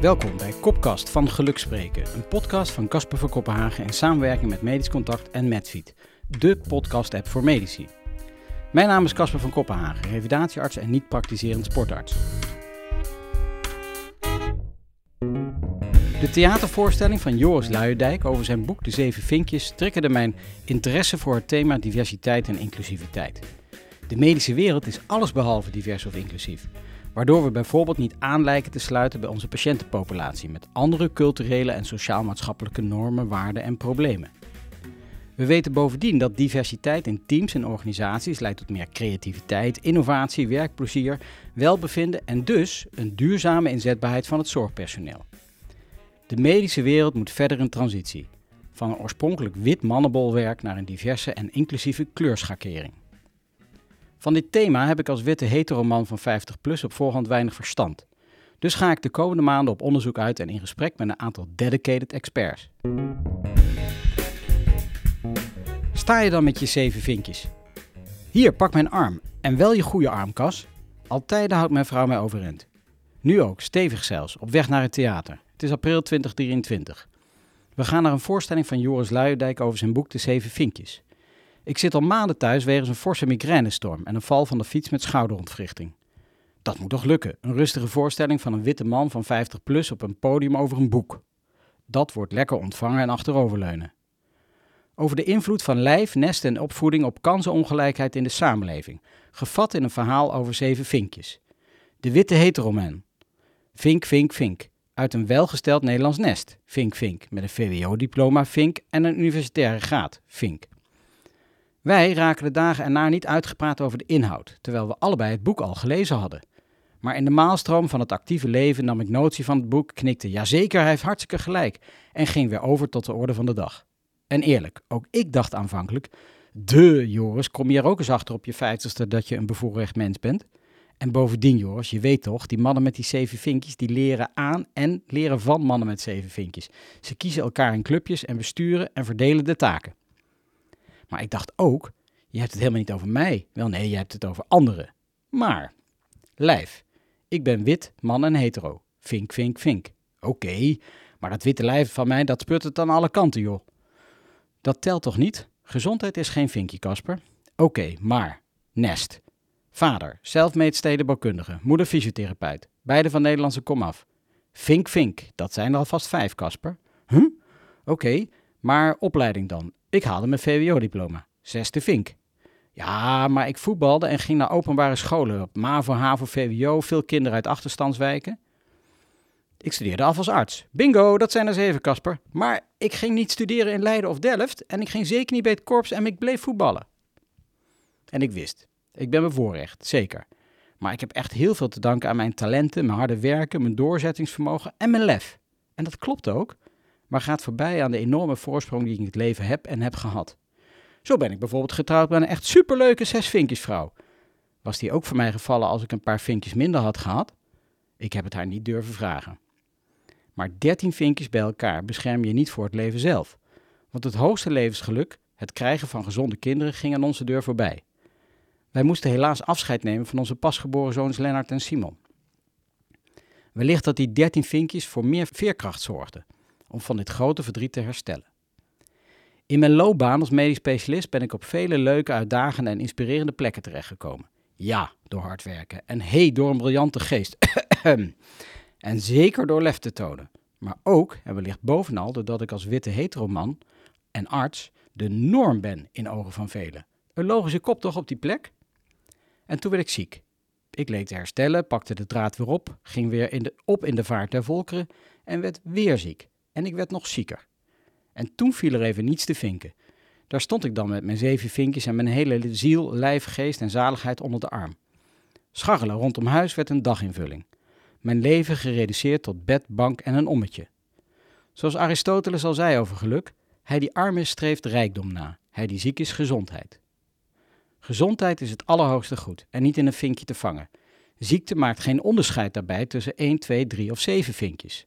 Welkom bij Kopkast van Gelukspreken, een podcast van Casper van Kopenhagen in samenwerking met Medisch Contact en Medfeed, de podcast-app voor medici. Mijn naam is Casper van Kopenhagen, revalidatiearts en niet-praktiserend sportarts. De theatervoorstelling van Joris Luijendijk over zijn boek De Zeven Vinkjes triggerde mijn interesse voor het thema diversiteit en inclusiviteit. De medische wereld is allesbehalve divers of inclusief, waardoor we bijvoorbeeld niet aan lijken te sluiten bij onze patiëntenpopulatie met andere culturele en sociaal-maatschappelijke normen, waarden en problemen. We weten bovendien dat diversiteit in teams en organisaties leidt tot meer creativiteit, innovatie, werkplezier, welbevinden en dus een duurzame inzetbaarheid van het zorgpersoneel. De medische wereld moet verder in transitie, van een oorspronkelijk wit mannenbolwerk naar een diverse en inclusieve kleurschakering. Van dit thema heb ik als witte heteroman van 50 plus op voorhand weinig verstand. Dus ga ik de komende maanden op onderzoek uit en in gesprek met een aantal dedicated experts. Sta je dan met je zeven vinkjes? Hier, pak mijn arm. En wel je goede arm, Cas. Altijd houdt mijn vrouw mij overeind. Nu ook, stevig zelfs, op weg naar het theater. Het is april 2023. We gaan naar een voorstelling van Joris Luijendijk over zijn boek De Zeven Vinkjes. Ik zit al maanden thuis wegens een forse migrainestorm en een val van de fiets met schouderontwrichting. Dat moet toch lukken, een rustige voorstelling van een witte man van 50 plus op een podium over een boek. Dat wordt lekker ontvangen en achteroverleunen. Over de invloed van lijf, nest en opvoeding op kansenongelijkheid in de samenleving, gevat in een verhaal over zeven vinkjes. De witte heteroman. Vink, vink, vink. Uit een welgesteld Nederlands nest. Vink, vink. Met een VWO-diploma, vink. En een universitaire graad, vink. Wij raken de dagen erna niet uitgepraat over de inhoud, terwijl we allebei het boek al gelezen hadden. Maar in de maalstroom van het actieve leven nam ik notie van het boek, knikte jazeker, hij heeft hartstikke gelijk, en ging weer over tot de orde van de dag. En eerlijk, ook ik dacht aanvankelijk, de Joris, kom je er ook eens achter op je vijftigste dat je een bevoorrecht mens bent? En bovendien, Joris, je weet toch, die mannen met die zeven vinkjes, die leren aan en leren van mannen met zeven vinkjes. Ze kiezen elkaar in clubjes en besturen en verdelen de taken. Maar ik dacht ook, je hebt het helemaal niet over mij. Wel nee, je hebt het over anderen. Maar, lijf. Ik ben wit, man en hetero. Vink, vink, vink. Oké, maar dat witte lijf van mij, dat het aan alle kanten, joh. Dat telt toch niet? Gezondheid is geen vinkje, Kasper. Oké, maar, nest. Vader, self-made stedenbouwkundige, moeder fysiotherapeut, beide van Nederlandse komaf. Vink, vink, dat zijn er alvast vijf, Kasper. Huh? Oké, maar opleiding dan. Ik haalde mijn VWO-diploma. Zesde vink. Ja, maar ik voetbalde en ging naar openbare scholen. Op MAVO, HAVO, VWO, veel kinderen uit achterstandswijken. Ik studeerde af als arts. Bingo, dat zijn er zeven, Kasper. Maar ik ging niet studeren in Leiden of Delft en ik ging zeker niet bij het korps en ik bleef voetballen. En ik wist, ik ben bevoorrecht, zeker. Maar ik heb echt heel veel te danken aan mijn talenten, mijn harde werken, mijn doorzettingsvermogen en mijn lef. En dat klopt ook maar gaat voorbij aan de enorme voorsprong die ik in het leven heb en heb gehad. Zo ben ik bijvoorbeeld getrouwd met een echt superleuke zesvinkjesvrouw. Was die ook voor mij gevallen als ik een paar vinkjes minder had gehad? Ik heb het haar niet durven vragen. Maar dertien vinkjes bij elkaar bescherm je niet voor het leven zelf. Want het hoogste levensgeluk, het krijgen van gezonde kinderen, ging aan onze deur voorbij. Wij moesten helaas afscheid nemen van onze pasgeboren zoons Lennart en Simon. Wellicht dat die dertien vinkjes voor meer veerkracht zorgden om van dit grote verdriet te herstellen. In mijn loopbaan als medisch specialist ben ik op vele leuke, uitdagende en inspirerende plekken terechtgekomen. Ja, door hard werken. En hey, door een briljante geest. en zeker door lef te tonen. Maar ook, en wellicht bovenal, doordat ik als witte heteroman en arts de norm ben in ogen van velen. Een logische kop toch op die plek? En toen werd ik ziek. Ik leek te herstellen, pakte de draad weer op, ging weer in de, op in de vaart der volkeren en werd weer ziek en ik werd nog zieker. En toen viel er even niets te vinken. Daar stond ik dan met mijn zeven vinkjes en mijn hele ziel, lijf, geest en zaligheid onder de arm. Scharrelen rondom huis werd een daginvulling. Mijn leven gereduceerd tot bed, bank en een ommetje. Zoals Aristoteles al zei over geluk, hij die arm is streeft rijkdom na, hij die ziek is gezondheid. Gezondheid is het allerhoogste goed en niet in een vinkje te vangen. Ziekte maakt geen onderscheid daarbij tussen 1, 2, 3 of 7 vinkjes.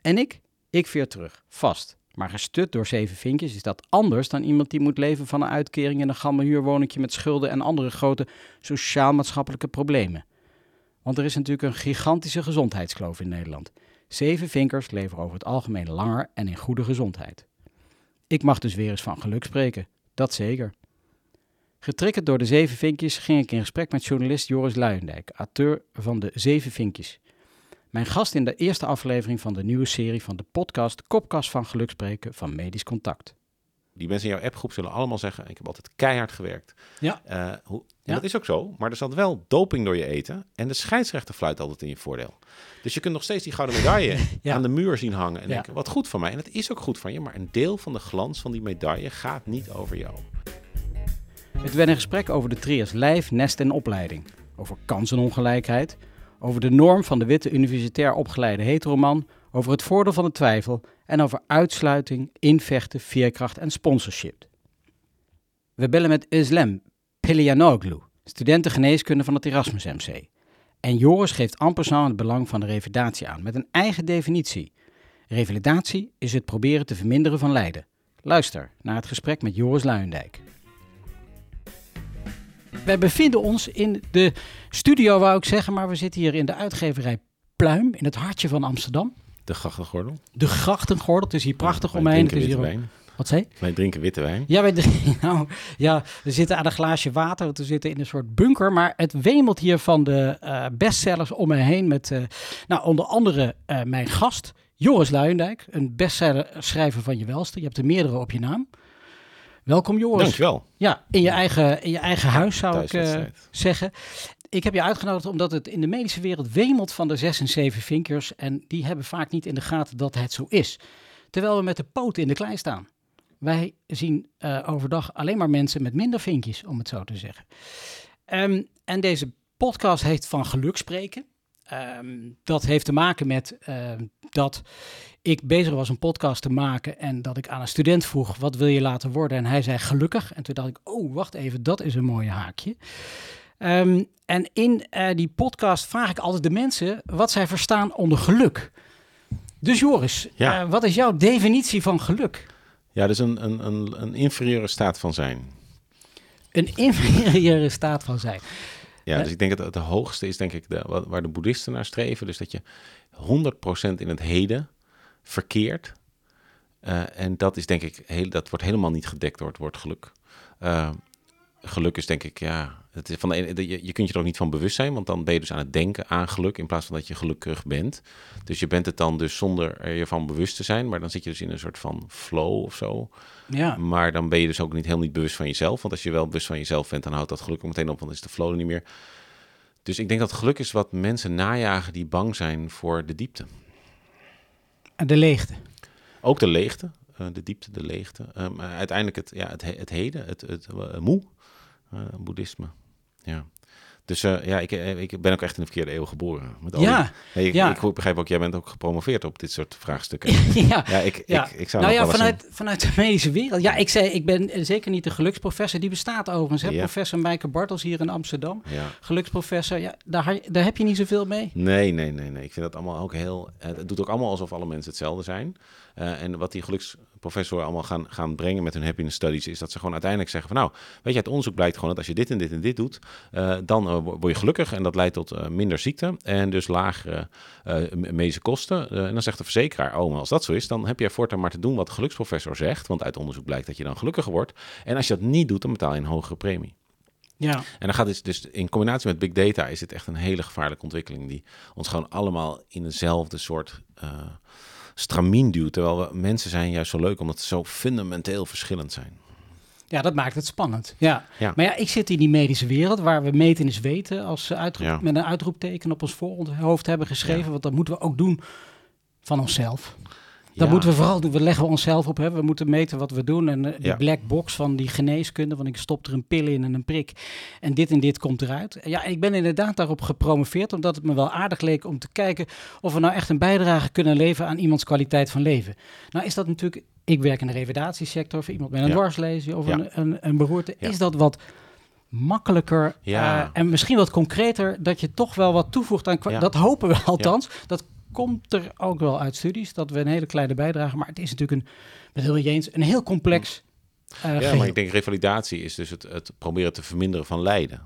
En ik? Ik veer terug, vast. Maar gestut door zeven vinkjes is dat anders dan iemand die moet leven van een uitkering in een gammel huurwoningje met schulden en andere grote sociaal-maatschappelijke problemen. Want er is natuurlijk een gigantische gezondheidskloof in Nederland. Zevenvinkers leven over het algemeen langer en in goede gezondheid. Ik mag dus weer eens van geluk spreken, dat zeker. Getriggerd door de Zeven Vinkjes ging ik in gesprek met journalist Joris Luijendijk, auteur van de Zeven Vinkjes. Mijn gast in de eerste aflevering van de nieuwe serie van de podcast Kopkast van Geluk spreken van Medisch Contact. Die mensen in jouw appgroep zullen allemaal zeggen: Ik heb altijd keihard gewerkt. Ja. Uh, hoe, Ja. Dat is ook zo, maar er zat wel doping door je eten. En de scheidsrechter fluit altijd in je voordeel. Dus je kunt nog steeds die gouden medaille Ja. aan de muur zien hangen. En Ja. denken: Wat goed van mij. En het is ook goed van je, maar een deel van de glans van die medaille gaat niet over jou. Het werd een gesprek over de trias lijf, nest en opleiding. Over kansenongelijkheid. Over de norm van de witte universitair opgeleide heteroman. Over het voordeel van de twijfel. En over uitsluiting, invechten, veerkracht en sponsorship. We bellen met Özlem Pelianoglu, studenten geneeskunde van het Erasmus MC. En Joris geeft passant het belang van de revalidatie aan met een eigen definitie. Revalidatie is het proberen te verminderen van lijden. Luister naar het gesprek met Joris Luijendijk. Wij bevinden ons in de studio, wou ik zeggen, maar we zitten hier in de uitgeverij Pluim, in het hartje van Amsterdam. De grachtengordel. De grachtengordel, het is hier prachtig Wij om me heen. Het drinken is hier wijn. Wat zei? Wij drinken witte wijn. Ja, wij, nou, ja, we zitten aan een glaasje water, want we zitten in een soort bunker. Maar het wemelt hier van de eh, bestsellers om me heen. Met eh, nou, onder andere eh, mijn gast, Joris Luijendijk. Een bestsellerschrijver van je welste. Je hebt er meerdere op je naam. Welkom Joris. Dankjewel. Ja, in je eigen, in je eigen huis zou ik eh, zeggen. Ik heb je uitgenodigd omdat het in de medische wereld wemelt van de zes en zeven vinkers. En die hebben vaak niet in de gaten dat het zo is. Terwijl we met de poten in de klei staan. Wij zien eh, overdag alleen maar mensen met minder vinkjes, om het zo te zeggen. Ehm, en deze podcast heet Van Geluk Spreken. Ehm, dat heeft te maken met ehm, dat ik bezig was een podcast te maken en dat ik aan een student vroeg, wat wil je laten worden? En hij zei gelukkig. En toen dacht ik, oh, wacht even, dat is een mooi haakje. Ehm, en in eh, die podcast vraag ik altijd de mensen wat zij verstaan onder geluk. Dus Joris, Ja. eh, wat is jouw definitie van geluk? Ja, dus een, een, een, een inferieure staat van zijn. Een inferieure staat van zijn. Ja, dus ik denk dat het de hoogste is, denk ik, de, waar de boeddhisten naar streven. Dus dat je 100% in het heden verkeert. Eh, en dat is denk ik, heel, dat wordt helemaal niet gedekt door het woord geluk. Eh, geluk is denk ik, ja, het is van de ene, de- je, je kunt je er ook niet van bewust zijn, want dan ben je dus aan het denken aan geluk in plaats van dat je gelukkig bent. Dus je bent het dan dus zonder er je van bewust te zijn, maar dan zit je dus in een soort van flow of zo. Ja, Maar dan ben je dus ook niet helemaal niet bewust van jezelf. Want als je wel bewust van jezelf bent, dan houdt dat geluk ook meteen op, want dan is de flow er niet meer. Dus ik denk dat geluk is wat mensen najagen die bang zijn voor de diepte. en de leegte. Ook de leegte, eh, de diepte, de leegte. Eh, maar uiteindelijk het, ja, het, he- het heden, het, het eh, moe, eh, boeddhisme. Ja. Dus eh, ja, ik, eh, ik ben ook echt in de verkeerde eeuw geboren. Met al die- Ja, Hey, ik, ja. ik begrijp ook, jij bent ook gepromoveerd op dit soort vraagstukken. ja. Ja, ik, Ja. ik, ik zou nou ja, een- vanuit, vanuit de medische wereld. Ja, ik zei, ik ben eh, zeker niet de geluksprofessor. Die bestaat overigens. Hè? Ja. Professor Mijke Bartels hier in Amsterdam. Ja. Geluksprofessor, ja, daar, daar heb je niet zoveel mee. Nee, nee, nee, nee. Ik vind dat allemaal ook heel. Het doet ook allemaal alsof alle mensen hetzelfde zijn. En wat die geluksprofessoren allemaal gaan, gaan brengen met hun happiness studies, is dat ze gewoon uiteindelijk zeggen van nou, weet je, het onderzoek blijkt gewoon dat als je dit en dit en dit doet, eh, dan eh, wo- word je gelukkig en dat leidt tot eh, minder ziekte en dus lagere medische kosten. En dan zegt de verzekeraar, oh, maar als dat zo is, dan heb je voortaan maar te doen wat de geluksprofessor zegt, want uit onderzoek blijkt dat je dan gelukkiger wordt. En als je dat niet doet, dan betaal je een hogere premie. Ja, En dan gaat het dus in combinatie met big data is het echt een hele gevaarlijke ontwikkeling die ons gewoon allemaal in dezelfde soort stramien duwt. Terwijl we mensen zijn juist zo leuk omdat ze zo fundamenteel verschillend zijn. ja, dat maakt het spannend. Ja. Ja. Maar ja, ik zit in die medische wereld waar we meten is weten. Als ze uitroep, Ja. met een uitroepteken op ons voorhoofd hebben geschreven. Want dat moeten we ook doen van onszelf. Dat Ja. moeten we vooral doen. We leggen we onszelf op. Hè. We moeten meten wat we doen. En eh, Ja. black box van die geneeskunde. Want ik stop er een pil in en een prik. En dit en dit komt eruit. Ja, ik ben inderdaad daarop gepromoveerd. Omdat het me wel aardig leek om te kijken of we nou echt een bijdrage kunnen leveren aan iemands kwaliteit van leven. Nou is dat natuurlijk. Ik werk in de revalidatiesector. Voor iemand met een Ja. dwarslezing of een, een, een beroerte. Is dat wat makkelijker Ja. eh, en misschien wat concreter. Dat je toch wel wat toevoegt aan. Ja. Dat hopen we althans. Dat komt er ook wel uit studies, dat we een hele kleine bijdrage, maar het is natuurlijk een, met heel eens, een heel complex eh Ja, geheel. maar ik denk revalidatie is dus het, het proberen te verminderen van lijden.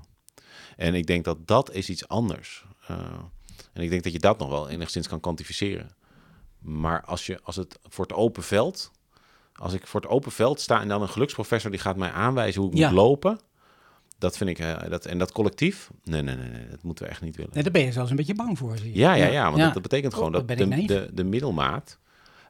En ik denk dat dat is iets anders. Eh, en ik denk dat je dat nog wel enigszins kan kwantificeren. Maar als, je, als het voor het open veld, als ik voor het open veld sta en dan een geluksprofessor die gaat mij aanwijzen hoe ik Ja. moet lopen, dat vind ik, eh, dat, en dat collectief, nee, nee, nee, nee, dat moeten we echt niet willen. Nee, daar ben je zelfs een beetje bang voor. Zie je. Ja, ja, ja, want Dat, dat betekent Oh, gewoon dat dat de, de, de middelmaat,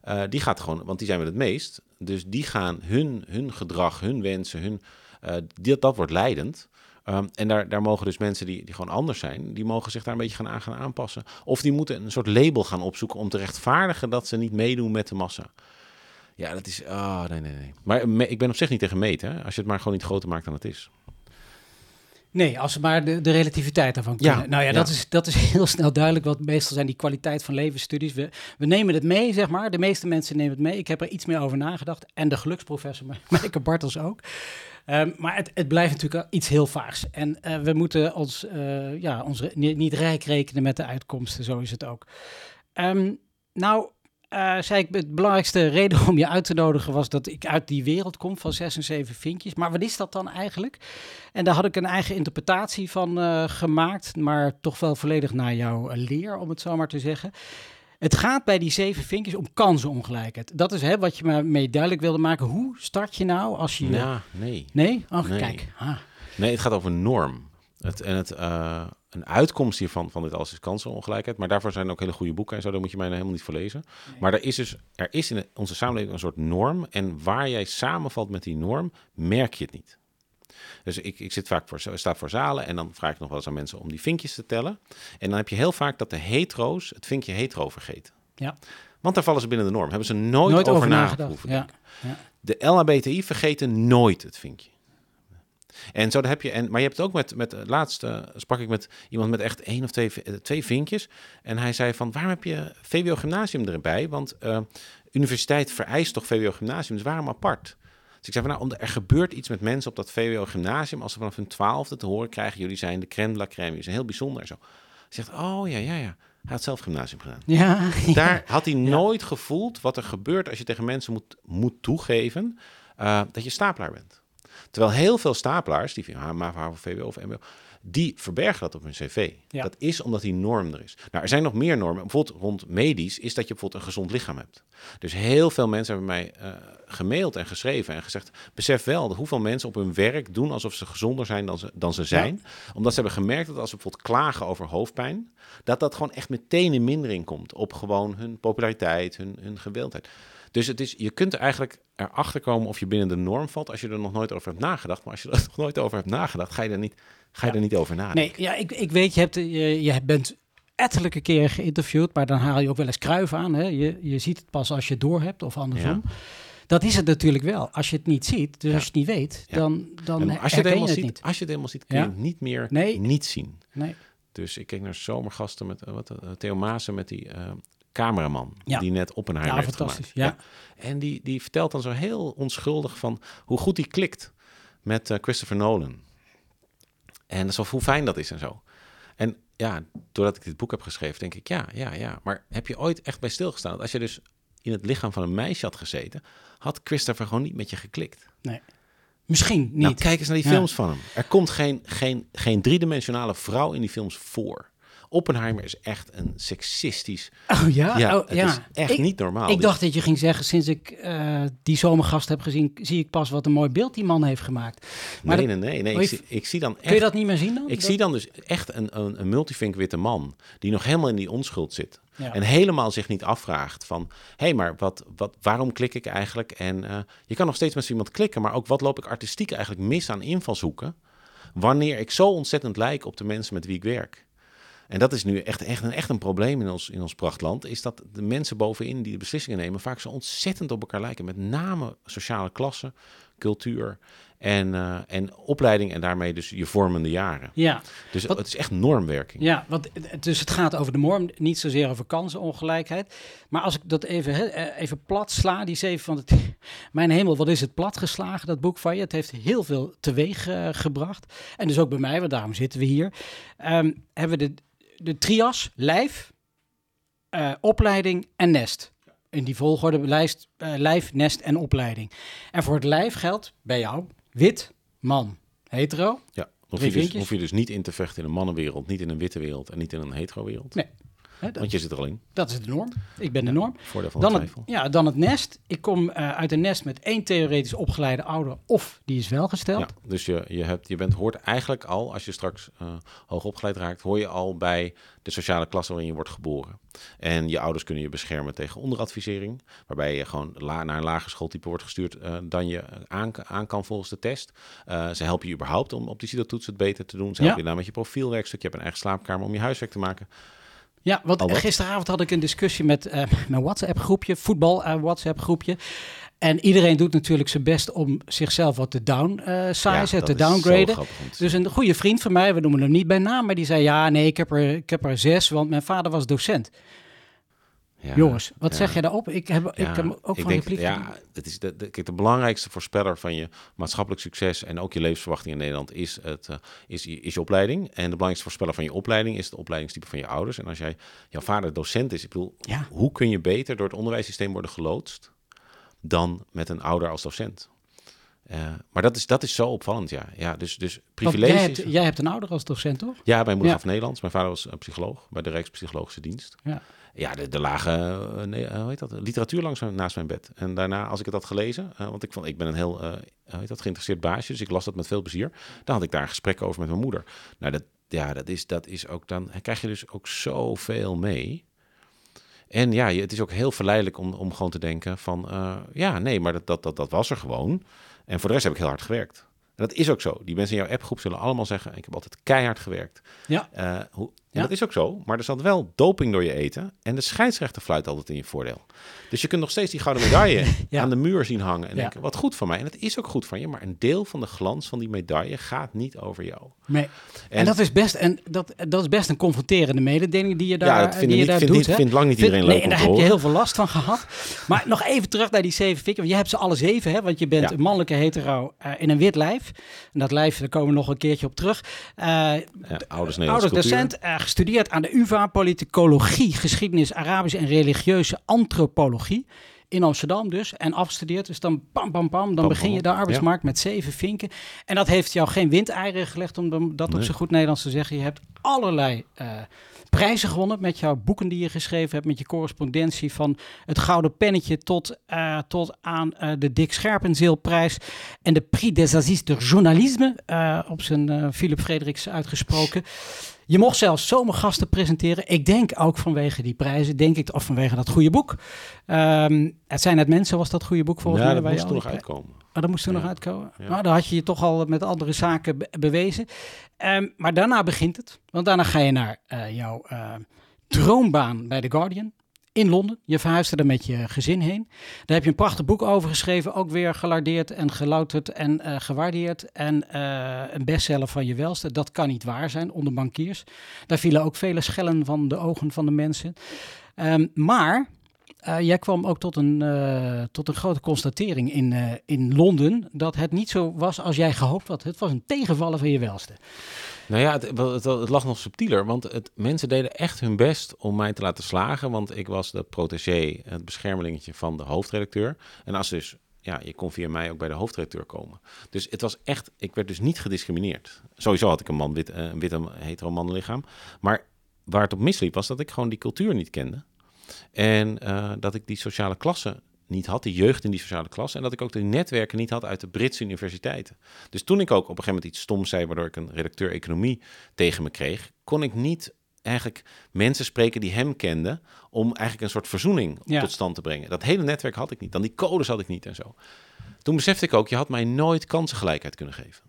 eh, die gaat gewoon, want die zijn we het meest, dus die gaan hun, hun gedrag, hun wensen, hun, eh die, dat wordt leidend. Ehm, en daar, daar mogen dus mensen die, die gewoon anders zijn, die mogen zich daar een beetje gaan, aan, gaan aanpassen. Of die moeten een soort label gaan opzoeken om te rechtvaardigen dat ze niet meedoen met de massa. Ja, dat is, ah, nee, nee, nee. Maar me- ik ben op zich niet tegen meten, hè, als je het maar gewoon niet groter maakt dan het is. Nee, als ze maar de, de relativiteit daarvan Ja, kunnen. nou ja, ja. Dat, is, dat is heel snel duidelijk. Want meestal zijn die kwaliteit van levensstudies. We, we nemen het mee, zeg maar. De meeste mensen nemen het mee. Ik heb er iets meer over nagedacht. En de geluksprofessor, Ma- Maaike Bartels ook. Ehm, maar het, het blijft natuurlijk iets heel vaags. En eh, we moeten ons, eh, ja, ons niet, niet rijk rekenen met de uitkomsten. Zo is het ook. Ehm, nou, eh, zei ik, het belangrijkste reden om je uit te nodigen was dat ik uit die wereld kom van zes en zeven vinkjes. Maar wat is dat dan eigenlijk? En daar had ik een eigen interpretatie van eh, gemaakt, maar toch wel volledig naar jouw eh, leer, om het zo maar te zeggen. Het gaat bij die zeven vinkjes om kansenongelijkheid. Dat is hè, wat je me mee duidelijk wilde maken. Hoe start je nou als je... Ja, nee. Nee? Oh, Nee. kijk. Ah. Nee, het gaat over norm. Het, en het, een uitkomst hiervan van dit alles is kansenongelijkheid. Maar daarvoor zijn ook hele goede boeken en zo. Daar moet je mij nou helemaal niet voor lezen. Maar er is dus er is in onze samenleving een soort norm. En waar jij samenvalt met die norm, merk je het niet. Dus ik, ik zit vaak voor, sta voor zalen en dan vraag ik nog wel eens aan mensen om die vinkjes te tellen. En dan heb je heel vaak dat de hetero's het vinkje hetero vergeten. Ja. Want daar vallen ze binnen de norm. Hebben ze nooit, Nooit over, over nagedacht. Ja. De LHBTI vergeten nooit het vinkje. En zo heb je, en, maar je hebt het ook met, met het laatste sprak ik met iemand met echt één of twee, eh, twee vinkjes. En hij zei van, waarom heb je VWO Gymnasium erbij? Want eh, universiteit vereist toch VWO Gymnasium, dus waarom apart? Dus ik zei van, nou, er gebeurt iets met mensen op dat VWO Gymnasium, als ze vanaf hun twaalfde te horen krijgen, jullie zijn de crème de la crème, jullie zijn heel bijzonder en zo. Hij zegt, oh ja, ja, ja. Hij had zelf gymnasium gedaan. Ja. Daar had hij nooit gevoeld wat er gebeurt als je tegen mensen moet, moet toegeven eh, dat je stapelaar bent. Terwijl heel veel stapelaars, die van HAVO, HAVO, VWO of MBO, die verbergen dat op hun cv. Ja. Dat is omdat die norm er is. Nou, er zijn nog meer normen. Bijvoorbeeld rond medisch is dat je bijvoorbeeld een gezond lichaam hebt. Dus heel veel mensen hebben mij eh, gemaild en geschreven en gezegd... besef wel hoeveel mensen op hun werk doen alsof ze gezonder zijn dan ze, dan ze zijn. Omdat ze hebben gemerkt dat als ze bijvoorbeeld klagen over hoofdpijn... dat dat gewoon echt meteen in mindering komt op gewoon hun populariteit, hun, hun gewildheid. Dus het is, je kunt eigenlijk erachter komen of je binnen de norm valt als je er nog nooit over hebt nagedacht. Maar als je er nog nooit over hebt nagedacht, ga je er niet, ga je er niet over nadenken. Nee, ja, ik, ik weet, je, hebt, je, je bent ettelijke keren geïnterviewd, maar dan haal je ook wel eens kruif aan. Hè? Je, je ziet het pas als je het door hebt of andersom. Dat is het natuurlijk wel. Als je het niet ziet, dus Ja. als je het niet weet, dan, dan En als je, het je helemaal het ziet, niet. als je het helemaal ziet, kun je het niet meer Nee. niet zien. Nee. Dus ik keek naar zomergasten met eh, wat, eh, Theo Maassen met die eh, cameraman Ja. die net Oppenheimer Ja, heeft fantastisch. gemaakt. Ja. En die, die vertelt dan zo heel onschuldig van hoe goed die klikt met eh, Christopher Nolan. En alsof hoe fijn dat is en zo. En ja, doordat ik dit boek heb geschreven, denk ik, ja, ja, ja. Maar heb je ooit echt bij stilgestaan? dat Als je dus in het lichaam van een meisje had gezeten, had Christopher gewoon niet met je geklikt. Nee. Misschien niet. Nou, kijk eens naar die Ja. films van hem. Er komt geen, geen, geen driedimensionale vrouw in die films voor. Oppenheimer is echt een seksistisch... Oh ja? Ja, oh, het ja. is echt ik, niet normaal. Ik dacht dat je ging zeggen, sinds ik eh, die zomergast heb gezien, zie ik pas wat een mooi beeld die man heeft gemaakt. Maar nee, dat- nee, nee, nee. Oh, Ik, zie, ik zie dan echt... Kun je dat niet meer zien dan? Ik Dat- zie dan dus echt een, een, een multivink witte man... die nog helemaal in die onschuld zit. Ja. En helemaal zich niet afvraagt van... hé, hey, maar wat, wat, waarom klik ik eigenlijk? En eh, je kan nog steeds met iemand klikken... maar ook wat loop ik artistiek eigenlijk mis aan invalshoeken... wanneer ik zo ontzettend lijk op de mensen met wie ik werk. En dat is nu echt, echt, een, echt een probleem in ons, in ons prachtland... is dat de mensen bovenin die de beslissingen nemen... vaak zo ontzettend op elkaar lijken. Met name sociale klasse, cultuur en, eh, en opleiding... en daarmee dus je vormende jaren. Ja, Dus Wat- het is echt normwerking. ja want, het- dus het gaat over de norm, niet zozeer over kansenongelijkheid. Maar als ik dat even, eh, even plat sla, die zeven van het... Mijn hemel, wat is het platgeslagen, dat boek van je. Het heeft heel veel teweeg eh, gebracht. En dus ook bij mij, want daarom zitten we hier. Ehm, hebben we de, de trias, lijf, eh, opleiding en nest. In die volgorde, lijst, eh, lijf, nest en opleiding. En voor het lijf geldt bij jou wit, man, hetero. Ja, hoef je, dus, hoef je dus niet in te vechten in een mannenwereld... niet in een witte wereld en niet in een hetero wereld. Nee. Dat, Want je zit er al in. dat is de norm. Ik ben de norm. Voordeel van Dan het, ja, dan het nest. Ik kom eh, uit een nest met één theoretisch opgeleide ouder of die is welgesteld. Ja, dus je, je, hebt, je bent, hoort eigenlijk al, als je straks eh hoog opgeleid raakt, hoor je al bij de sociale klasse waarin je wordt geboren. En je ouders kunnen je beschermen tegen onderadvisering, waarbij je gewoon la, naar een lager schooltype wordt gestuurd eh, dan je aan, aan kan volgens de test. Ze helpen je überhaupt om op die CITO-toets het beter te doen. Ze Ja. helpen je daar met je profielwerkstuk. Je hebt een eigen slaapkamer om je huiswerk te maken. Ja, want gisteravond had ik een discussie met eh, mijn WhatsApp-groepje, voetbal eh. En iedereen doet natuurlijk zijn best om zichzelf wat te down eh Ja, te downgraden. Dus een goede vriend van mij, we noemen hem niet bij naam, maar die zei: Ja, nee, ik heb er, ik heb er zes, want mijn vader was docent. Ja, Jongens, wat ja. zeg jij daarop? Ik heb, ik Ja, heb ook ik van denk, repliek. ja, het is de, de, kijk, de belangrijkste voorspeller van je maatschappelijk succes en ook je levensverwachting in Nederland is, het, eh, is, je- is je opleiding. En de belangrijkste voorspeller van je opleiding is het opleidingstype van je ouders. En als jij, jouw vader docent is, ik bedoel, hoe kun je beter door het onderwijssysteem worden geloodst dan met een ouder als docent? Eh, maar dat is, dat is zo opvallend, ja. ja dus, dus privilege jij, hebt, jij hebt een ouder als docent, toch? ja, mijn moeder Ja. gaf Nederlands. Mijn vader was eh, psycholoog bij de Rijkspsychologische Dienst. Ja. Ja, de, de lage, eh, nee, hoe heet dat? Literatuur langs mijn- naast mijn bed. En daarna, als ik het had gelezen, want ik, vond, ik ben een heel hoe heet dat, geïnteresseerd baasje, dus ik las dat met veel plezier. Dan had ik daar een gesprek over met mijn moeder. Nou, dat, ja, dat is, dat is ook dan, krijg je dus ook zoveel mee. En ja, het is ook heel verleidelijk om, om gewoon te denken van, ja, nee, maar dat, dat, dat, dat was er gewoon. En voor de rest heb ik heel hard gewerkt. En dat is ook zo. Die mensen in jouw appgroep zullen allemaal zeggen, ik heb altijd keihard gewerkt. Ja. Eh, hoe, en Ja. dat is ook zo, maar er zat wel doping door je eten. En de scheidsrechter fluit altijd in je voordeel. Dus je kunt nog steeds die gouden medaille Ja. aan de muur zien hangen. En Ja. denken, wat goed van mij. En het is ook goed van je, maar een deel van de glans van die medaille gaat niet over jou. Nee. En, En- dat, is best, en dat, dat is best een confronterende mededeling die je daar, ja, dat vind die ik je niet, daar vind, doet. hè? vindt lang niet Vind- iedereen nee, leuk en om daar heb je heel veel last van gehad. Maar nog even terug naar die zeven vikken. Want je hebt ze alle zeven, hè? Want je bent Ja. een mannelijke hetero eh, in een wit lijf. En dat lijf, daar komen we nog een keertje op terug. Eh, Ja, ouders cultuur. docent, eh, gestudeerd aan de UvA, politicologie, geschiedenis, Arabische en religieuze antropologie. In Amsterdam dus. En afgestudeerd. Dus dan pam, pam, pam. Dan begin je de arbeidsmarkt met zeven vinken. En dat heeft jou geen windeieren gelegd, om dat op Nee. zijn goed Nederlands te zeggen. Je hebt allerlei eh, prijzen gewonnen met jouw boeken die je geschreven hebt. Met je correspondentie van het Gouden Pennetje tot, eh, tot aan eh, de Dick Scherpenzeelprijs. En de Prix des Assises de Journalisme. op zijn Philip Frederiks uitgesproken. Je mocht zelfs zomergasten presenteren. Ik denk ook vanwege die prijzen, denk ik, of vanwege dat goede boek. Ehm, het zijn het mensen, was dat goede boek volgens ja, mij. dat moest er nog uitkomen. Oh, dat moest er Ja. nog uitkomen. Ja. Nou, dan had je je toch al met andere zaken be- bewezen. Ehm, maar daarna begint het. Want daarna ga je naar eh, jouw eh, droombaan bij The Guardian in Londen. Je verhuisde er met je gezin heen. Daar heb je een prachtig boek over geschreven. Ook weer gelardeerd en gelouterd en eh, gewaardeerd. En eh, een bestseller van je welste. Dat kan niet waar zijn onder bankiers. Daar vielen ook vele schellen van de ogen van de mensen. Ehm, maar eh, jij kwam ook tot een, tot een grote constatering in, in Londen. Dat het niet zo was als jij gehoopt had. Het was een tegenvallen van je welste. Nou ja, het, het, lag nog subtieler, want het, mensen deden echt hun best om mij te laten slagen, want ik was de protégé, het beschermelingetje van de hoofdredacteur. En als dus, ja, je kon via mij ook bij de hoofdredacteur komen. Dus het was echt, ik werd dus niet gediscrimineerd. Sowieso had ik een man, wit, eh, een witte hetero mannenlichaam, maar waar het op misliep was dat ik gewoon die cultuur niet kende. En eh, dat ik die sociale klasse niet had, die jeugd in die sociale klasse. En dat ik ook de netwerken niet had uit de Britse universiteiten. Dus toen ik ook op een gegeven moment iets stoms zei, waardoor ik een redacteur economie tegen me kreeg, kon ik niet eigenlijk mensen spreken die hem kenden, om eigenlijk een soort verzoening Ja. tot stand te brengen. Dat hele netwerk had ik niet, dan die codes had ik niet en zo. Toen besefte ik ook, je had mij nooit kansengelijkheid kunnen geven.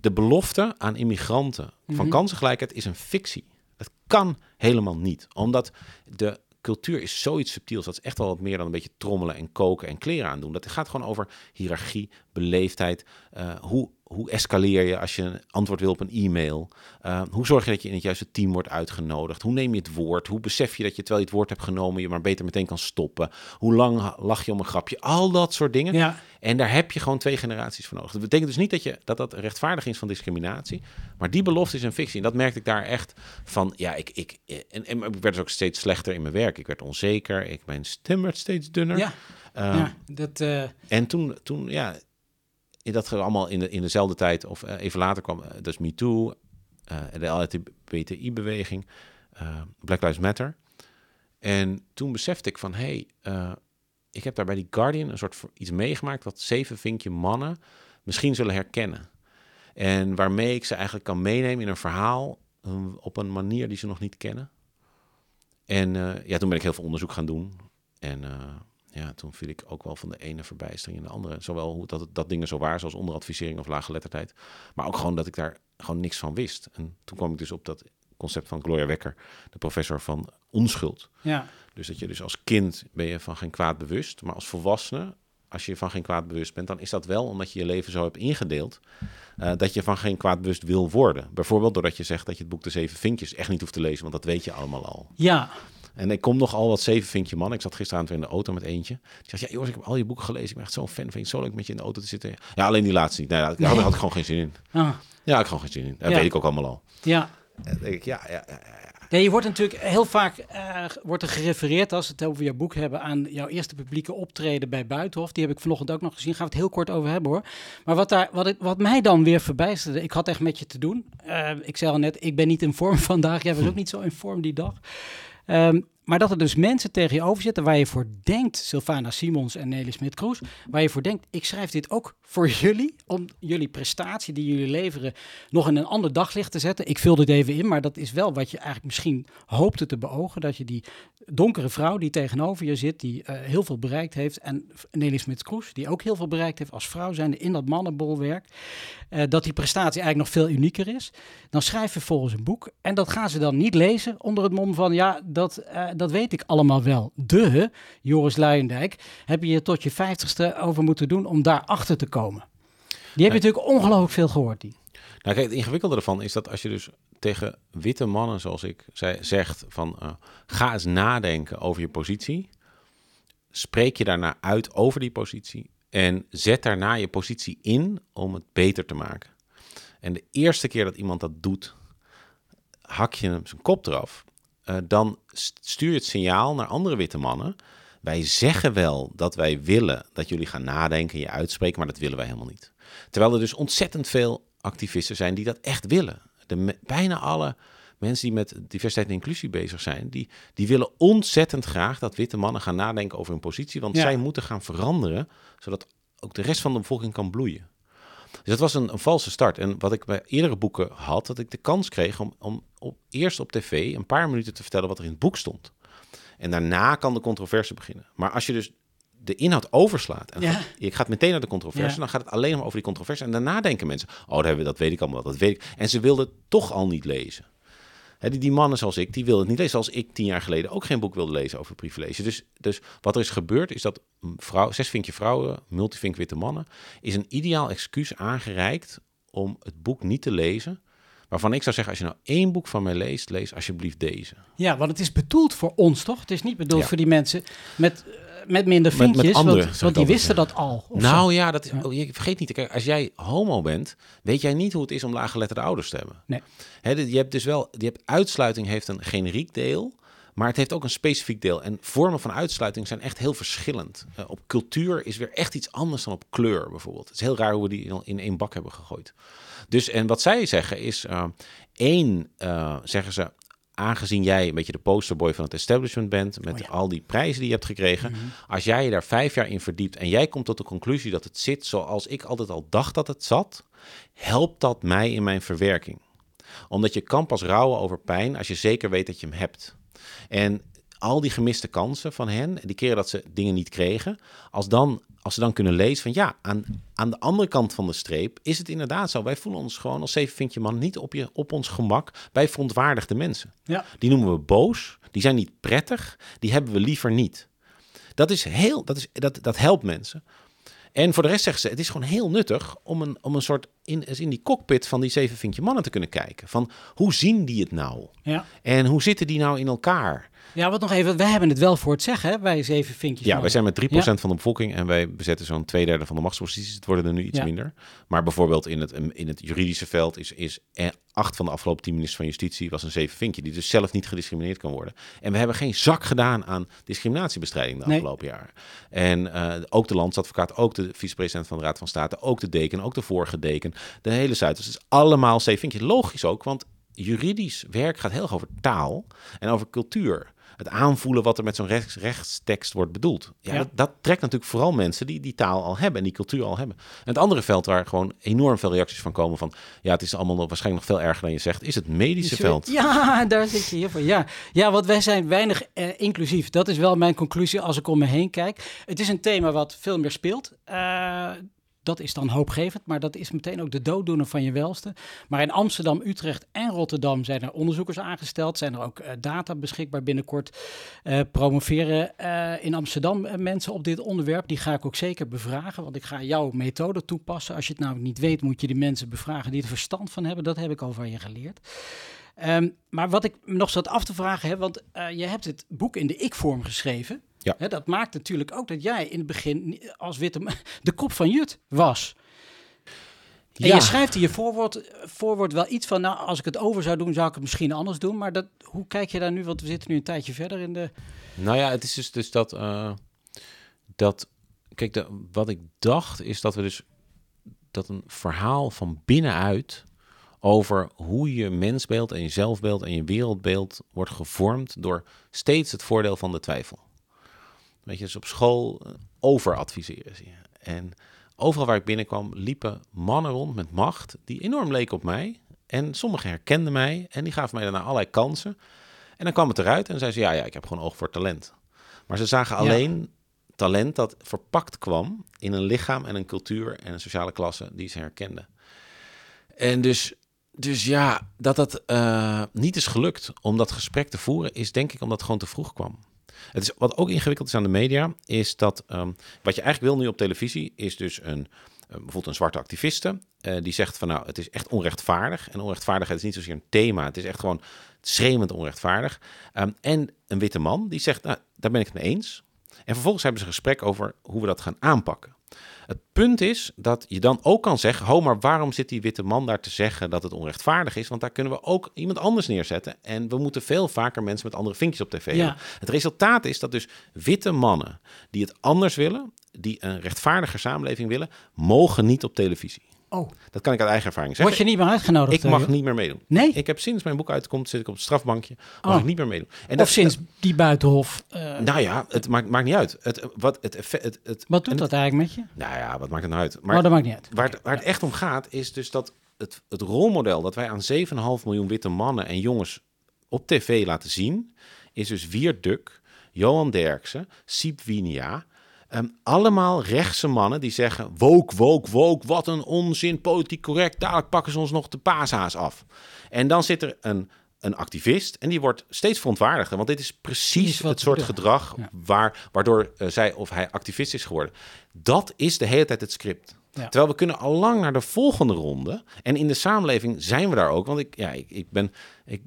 De belofte aan immigranten van Mhm. kansengelijkheid is een fictie. Dat kan helemaal niet, omdat de cultuur is zoiets subtiels. Dat is echt wel wat meer dan een beetje trommelen en koken en kleren aandoen. Dat gaat gewoon over hiërarchie, beleefdheid. eh, hoe, hoe escaleer je als je een antwoord wil op een e-mail? Eh, hoe zorg je dat je in het juiste team wordt uitgenodigd? Hoe neem je het woord? Hoe besef je dat je terwijl je het woord hebt genomen... je maar beter meteen kan stoppen? Hoe lang lach je om een grapje? Al dat soort dingen. Ja, En daar heb je gewoon twee generaties voor nodig. Dat betekent dus niet dat je, dat, dat rechtvaardig is van discriminatie. Maar die belofte is een fictie. En dat merkte ik daar echt van. Ja, ik, ik, en, en ik werd dus ook steeds slechter in mijn werk. Ik werd onzeker. Ik, mijn stem werd steeds dunner. ja, Ehm, ja. Dat, eh, En toen, toen ja, dat allemaal in, de, in dezelfde tijd, of eh, even later kwam, eh, dus MeToo, eh, de LHTBTI-beweging. eh, Black Lives Matter. En toen besefte ik van, hé, hey, ik heb daar bij die Guardian een soort iets meegemaakt wat zeven vinkje mannen misschien zullen herkennen. En waarmee ik ze eigenlijk kan meenemen in een verhaal op een manier die ze nog niet kennen. En ja, toen ben ik heel veel onderzoek gaan doen. En ja, toen viel ik ook wel van de ene verbijstering in de andere. Zowel hoe dat, dat dingen zo waar, zoals onderadvisering of lage lettertijd. Maar ook gewoon dat ik daar gewoon niks van wist. En toen kwam ik dus op dat concept van Gloria Wekker, de professor van onschuld. Ja. Dus dat je dus als kind ben je van geen kwaad bewust. Maar als volwassene, als je van geen kwaad bewust bent, dan is dat wel omdat je je leven zo hebt ingedeeld. eh, dat je van geen kwaad bewust wil worden. Bijvoorbeeld doordat je zegt dat je het boek De Zeven Vinkjes echt niet hoeft te lezen, want dat weet je allemaal al. Ja. En ik kom nogal wat zeven vinkje man. Ik zat gisteravond weer in de auto met eentje. Die zegt, ja jongens, ik heb al je boeken gelezen. Ik ben echt zo'n fan. Vind je het zo leuk met je in de auto te zitten? Ja, alleen die laatste niet. Nee, daar had ik gewoon geen zin in. Ah, Ja, ik had gewoon geen zin in. Dat Ja. weet ik ook allemaal al. ja. En denk ik, ja, ja, ja, je wordt natuurlijk heel vaak eh, wordt er gerefereerd als we het over jouw boek hebben aan jouw eerste publieke optreden bij Buitenhof. Die heb ik vanochtend ook nog gezien. Gaan we het heel kort over hebben hoor. Maar wat, daar, wat, ik, wat mij dan weer verbijsterde, ik had echt met je te doen. Eh, ik zei al net, ik ben niet in vorm vandaag. Jij was ook niet zo in vorm die dag. Um, maar dat er dus mensen tegen je over zitten waar je voor denkt, Sylvana Simons en Nelly Smit-Kroes, waar je voor denkt, ik schrijf dit ook voor jullie, om jullie prestatie die jullie leveren nog in een ander daglicht te zetten. Ik vul dit even in, maar dat is wel wat je eigenlijk misschien hoopte te beogen, dat je die donkere vrouw die tegenover je zit, die eh, heel veel bereikt heeft, en Nelly Smit-Kroes, die ook heel veel bereikt heeft als vrouw zijnde in dat mannenbolwerk, eh, dat die prestatie eigenlijk nog veel unieker is. Dan schrijf je volgens een boek en dat gaan ze dan niet lezen onder het mom van, ja, dat, eh, dat weet ik allemaal wel. De, Joris Luijendijk, heb je je tot je vijftigste over moeten doen om daarachter te komen. Die heb je natuurlijk ongelooflijk veel gehoord, die. Nou, kijk, het ingewikkelde ervan is dat als je dus tegen witte mannen, zoals ik zei, zegt van eh, ga eens nadenken over je positie, spreek je daarna uit over die positie en zet daarna je positie in om het beter te maken. En de eerste keer dat iemand dat doet, hak je hem zijn kop eraf. Eh, dan st- stuur je het signaal naar andere witte mannen. Wij zeggen wel dat wij willen dat jullie gaan nadenken en je uitspreken, maar dat willen wij helemaal niet. Terwijl er dus ontzettend veel activisten zijn die dat echt willen. De, bijna alle mensen die met diversiteit en inclusie bezig zijn, die, die willen ontzettend graag dat witte mannen gaan nadenken over hun positie. Want Ja. zij moeten gaan veranderen, zodat ook de rest van de bevolking kan bloeien. Dus dat was een, een valse start. En wat ik bij eerdere boeken had, dat ik de kans kreeg om, om op, eerst op tv een paar minuten te vertellen wat er in het boek stond. En daarna kan de controverse beginnen. Maar als je dus de inhoud overslaat en Ja. gaat- je gaat meteen naar de controverse, Ja. dan gaat het alleen maar over die controverse. En daarna denken mensen, oh, dat, weet ik allemaal, wel, dat weet ik. En ze wilden het toch al niet lezen. Die, die mannen zoals ik, die wilden het niet lezen. Zoals ik tien jaar geleden ook geen boek wilde lezen over privilege. Dus, dus wat er is gebeurd, is dat vrouw, zes vinkje vrouwen, multivink witte mannen, is een ideaal excuus aangereikt om het boek niet te lezen. Waarvan ik zou zeggen, als je nou één boek van mij leest, lees alsjeblieft deze. Ja, want het is bedoeld voor ons, toch? Het is niet bedoeld Ja. voor die mensen met, met minder Met- met vinkjes, anderen, want, want die wisten dat al. nou zo. ja, dat Ja. oh, je vergeet niet, kijk, als jij homo bent, weet jij niet hoe het is om laaggeletterde ouders te hebben. Nee. Hè, je hebt dus wel, je hebt uitsluiting heeft een generiek deel, maar het heeft ook een specifiek deel. En vormen van uitsluiting zijn echt heel verschillend. Eh, op cultuur is weer echt iets anders dan op kleur bijvoorbeeld. Het is heel raar hoe we die in, in één bak hebben gegooid. Dus en wat zij zeggen is, eh, één, eh, zeggen ze, aangezien jij een beetje de posterboy van het establishment bent, met Oh ja. al die prijzen die je hebt gekregen, als jij je daar vijf jaar in verdiept en jij komt tot de conclusie dat het zit zoals ik altijd al dacht dat het zat, helpt dat mij in mijn verwerking. Omdat je kan pas rouwen over pijn als je zeker weet dat je hem hebt. En al die gemiste kansen van hen, die keren dat ze dingen niet kregen, als, dan, als ze dan kunnen lezen van ja, aan, aan de andere kant van de streep is het inderdaad zo. Wij voelen ons gewoon als zeven vind je man niet op, je, op ons gemak bij verontwaardigde mensen. Ja. Die noemen we boos, die zijn niet prettig, die hebben we liever niet. Dat, is heel, dat, is, dat, dat helpt mensen. En voor de rest zeggen ze, het is gewoon heel nuttig om een, om een soort in, in die cockpit van die zeven vinkje mannen te kunnen kijken. Van hoe zien die het nou? Ja. En hoe zitten die nou in elkaar? Ja, wat nog even, wij hebben het wel voor het zeggen, hè, wij zeven vinkjes. Ja, wij zijn met 3% van de bevolking en wij bezetten zo'n twee derde van de machtsposities. Het worden er nu iets Ja. minder. Maar bijvoorbeeld in het, in het juridische veld is, is eh, acht van de afgelopen tien ministers van Justitie was een zeven vinkje, die dus zelf niet gediscrimineerd kan worden. En we hebben geen zak gedaan aan discriminatiebestrijding de Nee. afgelopen jaren. En eh, ook de landsadvocaat, ook de vicepresident van de Raad van State, ook de deken, ook de vorige deken, de hele Zuid. Dus het is allemaal zeven vinkje. Logisch ook, want juridisch werk gaat heel erg over taal en over cultuur. Het aanvoelen wat er met zo'n rechts, rechtstekst wordt bedoeld. Ja, Ja. Dat, dat trekt natuurlijk vooral mensen die die taal al hebben en die cultuur al hebben. En het andere veld waar gewoon enorm veel reacties van komen van... ja, het is allemaal nog, waarschijnlijk nog veel erger dan je zegt... is het medische veld. Ja, daar zit je hier voor. Ja. ja, want wij zijn weinig eh, inclusief. Dat is wel mijn conclusie als ik om me heen kijk. Het is een thema wat veel meer speelt. Eh, dat is dan hoopgevend, maar dat is meteen ook de dooddoener van je welste. Maar in Amsterdam, Utrecht en Rotterdam zijn er onderzoekers aangesteld. Zijn er ook eh, data beschikbaar binnenkort. eh, promoveren eh, in Amsterdam mensen op dit onderwerp. Die ga ik ook zeker bevragen, want ik ga jouw methode toepassen. Als je het namelijk niet weet, moet je die mensen bevragen die er verstand van hebben. Dat heb ik al van je geleerd. Ehm, maar wat ik nog zat af te vragen heb, want je hebt het boek in de ik-vorm geschreven. Ja. Dat maakt natuurlijk ook dat jij in het begin als witte de kop van Jut was. En Ja. je schrijft in je voorwoord, voorwoord wel iets van, nou, als ik het over zou doen, zou ik het misschien anders doen. Maar dat, hoe kijk je daar nu? Want we zitten nu een tijdje verder in de... Nou ja, het is dus, dus dat, eh, dat... Kijk, de, wat ik dacht is dat we dus... dat een verhaal van binnenuit... over hoe je mensbeeld en je zelfbeeld en je wereldbeeld wordt gevormd... door steeds het voordeel van de twijfel. Weet je, dus op school eh, overadviseren zie je. En overal waar ik binnenkwam liepen mannen rond met macht... die enorm leken op mij. En sommigen herkenden mij en die gaven mij daarna allerlei kansen... En dan kwam het eruit en zei ze, ja, ja, ik heb gewoon oog voor talent. Maar ze zagen Ja. alleen talent dat verpakt kwam in een lichaam en een cultuur en een sociale klasse die ze herkenden. En dus, dus ja, dat dat eh, niet is gelukt om dat gesprek te voeren, is denk ik omdat het gewoon te vroeg kwam. Het is, wat ook ingewikkeld is aan de media, is dat ehm, wat je eigenlijk wil nu op televisie, is dus een, eh, bijvoorbeeld een zwarte activiste, eh, die zegt van nou, het is echt onrechtvaardig. En onrechtvaardigheid is niet zozeer een thema, het is echt gewoon schreeuwend onrechtvaardig. Ehm, en een witte man die zegt, nou, daar ben ik het mee eens. En vervolgens hebben ze een gesprek over hoe we dat gaan aanpakken. Het punt is dat je dan ook kan zeggen: Ho, maar waarom zit die witte man daar te zeggen dat het onrechtvaardig is? Want daar kunnen we ook iemand anders neerzetten. En we moeten veel vaker mensen met andere vinkjes op tv Ja. Het resultaat is dat dus witte mannen die het anders willen, die een rechtvaardiger samenleving willen, mogen niet op televisie. Oh, Dat kan ik uit eigen ervaring zeggen. word je niet meer uitgenodigd? ik mag niet meer meedoen. Nee? Ik heb sinds mijn boek uitkomt, zit ik op het strafbankje, mag Oh. ik niet meer meedoen. En Of sinds die buitenhof. eh, nou ja, het maakt, maakt niet uit. Het, wat, het, effect- het, het, wat doet dat eigenlijk met je? Nou ja, wat maakt het nou uit? Maar Maar dat maakt niet uit. waar, het, waar het echt om gaat, is dus dat het, het rolmodel dat wij aan 7,5 miljoen witte mannen en jongens op tv laten zien, is dus Wier Duk, Johan Derksen, Siep Winia. Ehm, allemaal rechtse mannen die zeggen: woke, woke, woke, wat een onzin, politiek correct. Dadelijk pakken ze ons nog de paashaas af. En dan zit er een, een activist en die wordt steeds verontwaardigder. Want dit is precies het soort gedrag Ja. waar, waardoor eh, zij of hij activist is geworden. Dat is de hele tijd het script. Ja. Terwijl we kunnen al lang naar de volgende ronde. En in de samenleving zijn we daar ook. Want ik, ja, ik, ik ben, ik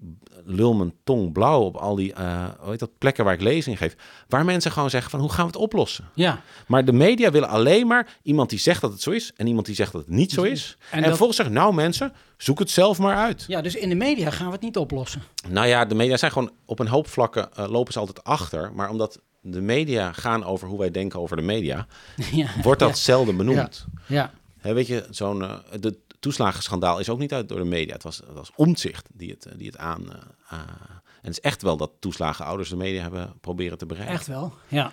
lul mijn tong blauw op al die eh, hoe heet dat, plekken waar ik lezing geef. Waar mensen gewoon zeggen van hoe gaan we het oplossen? Ja, Maar de media willen alleen maar iemand die zegt dat het zo is. En iemand die zegt dat het niet zo is. En, dat- vervolgens zeggen nou mensen, zoek het zelf maar uit. ja, dus in de media gaan we het niet oplossen. Nou ja, de media zijn gewoon op een hoop vlakken eh, lopen ze altijd achter. Maar omdat de media gaan over hoe wij denken over de media, ja, wordt dat ja, zelden benoemd. ja. Hè, weet je, zo'n eh, de toeslagenschandaal is ook niet uit door de media. Het was, het was omzicht die het, eh, die het aan. eh, ah. en het is echt wel dat toeslagenouders de media hebben proberen te bereiken. Echt wel, ja.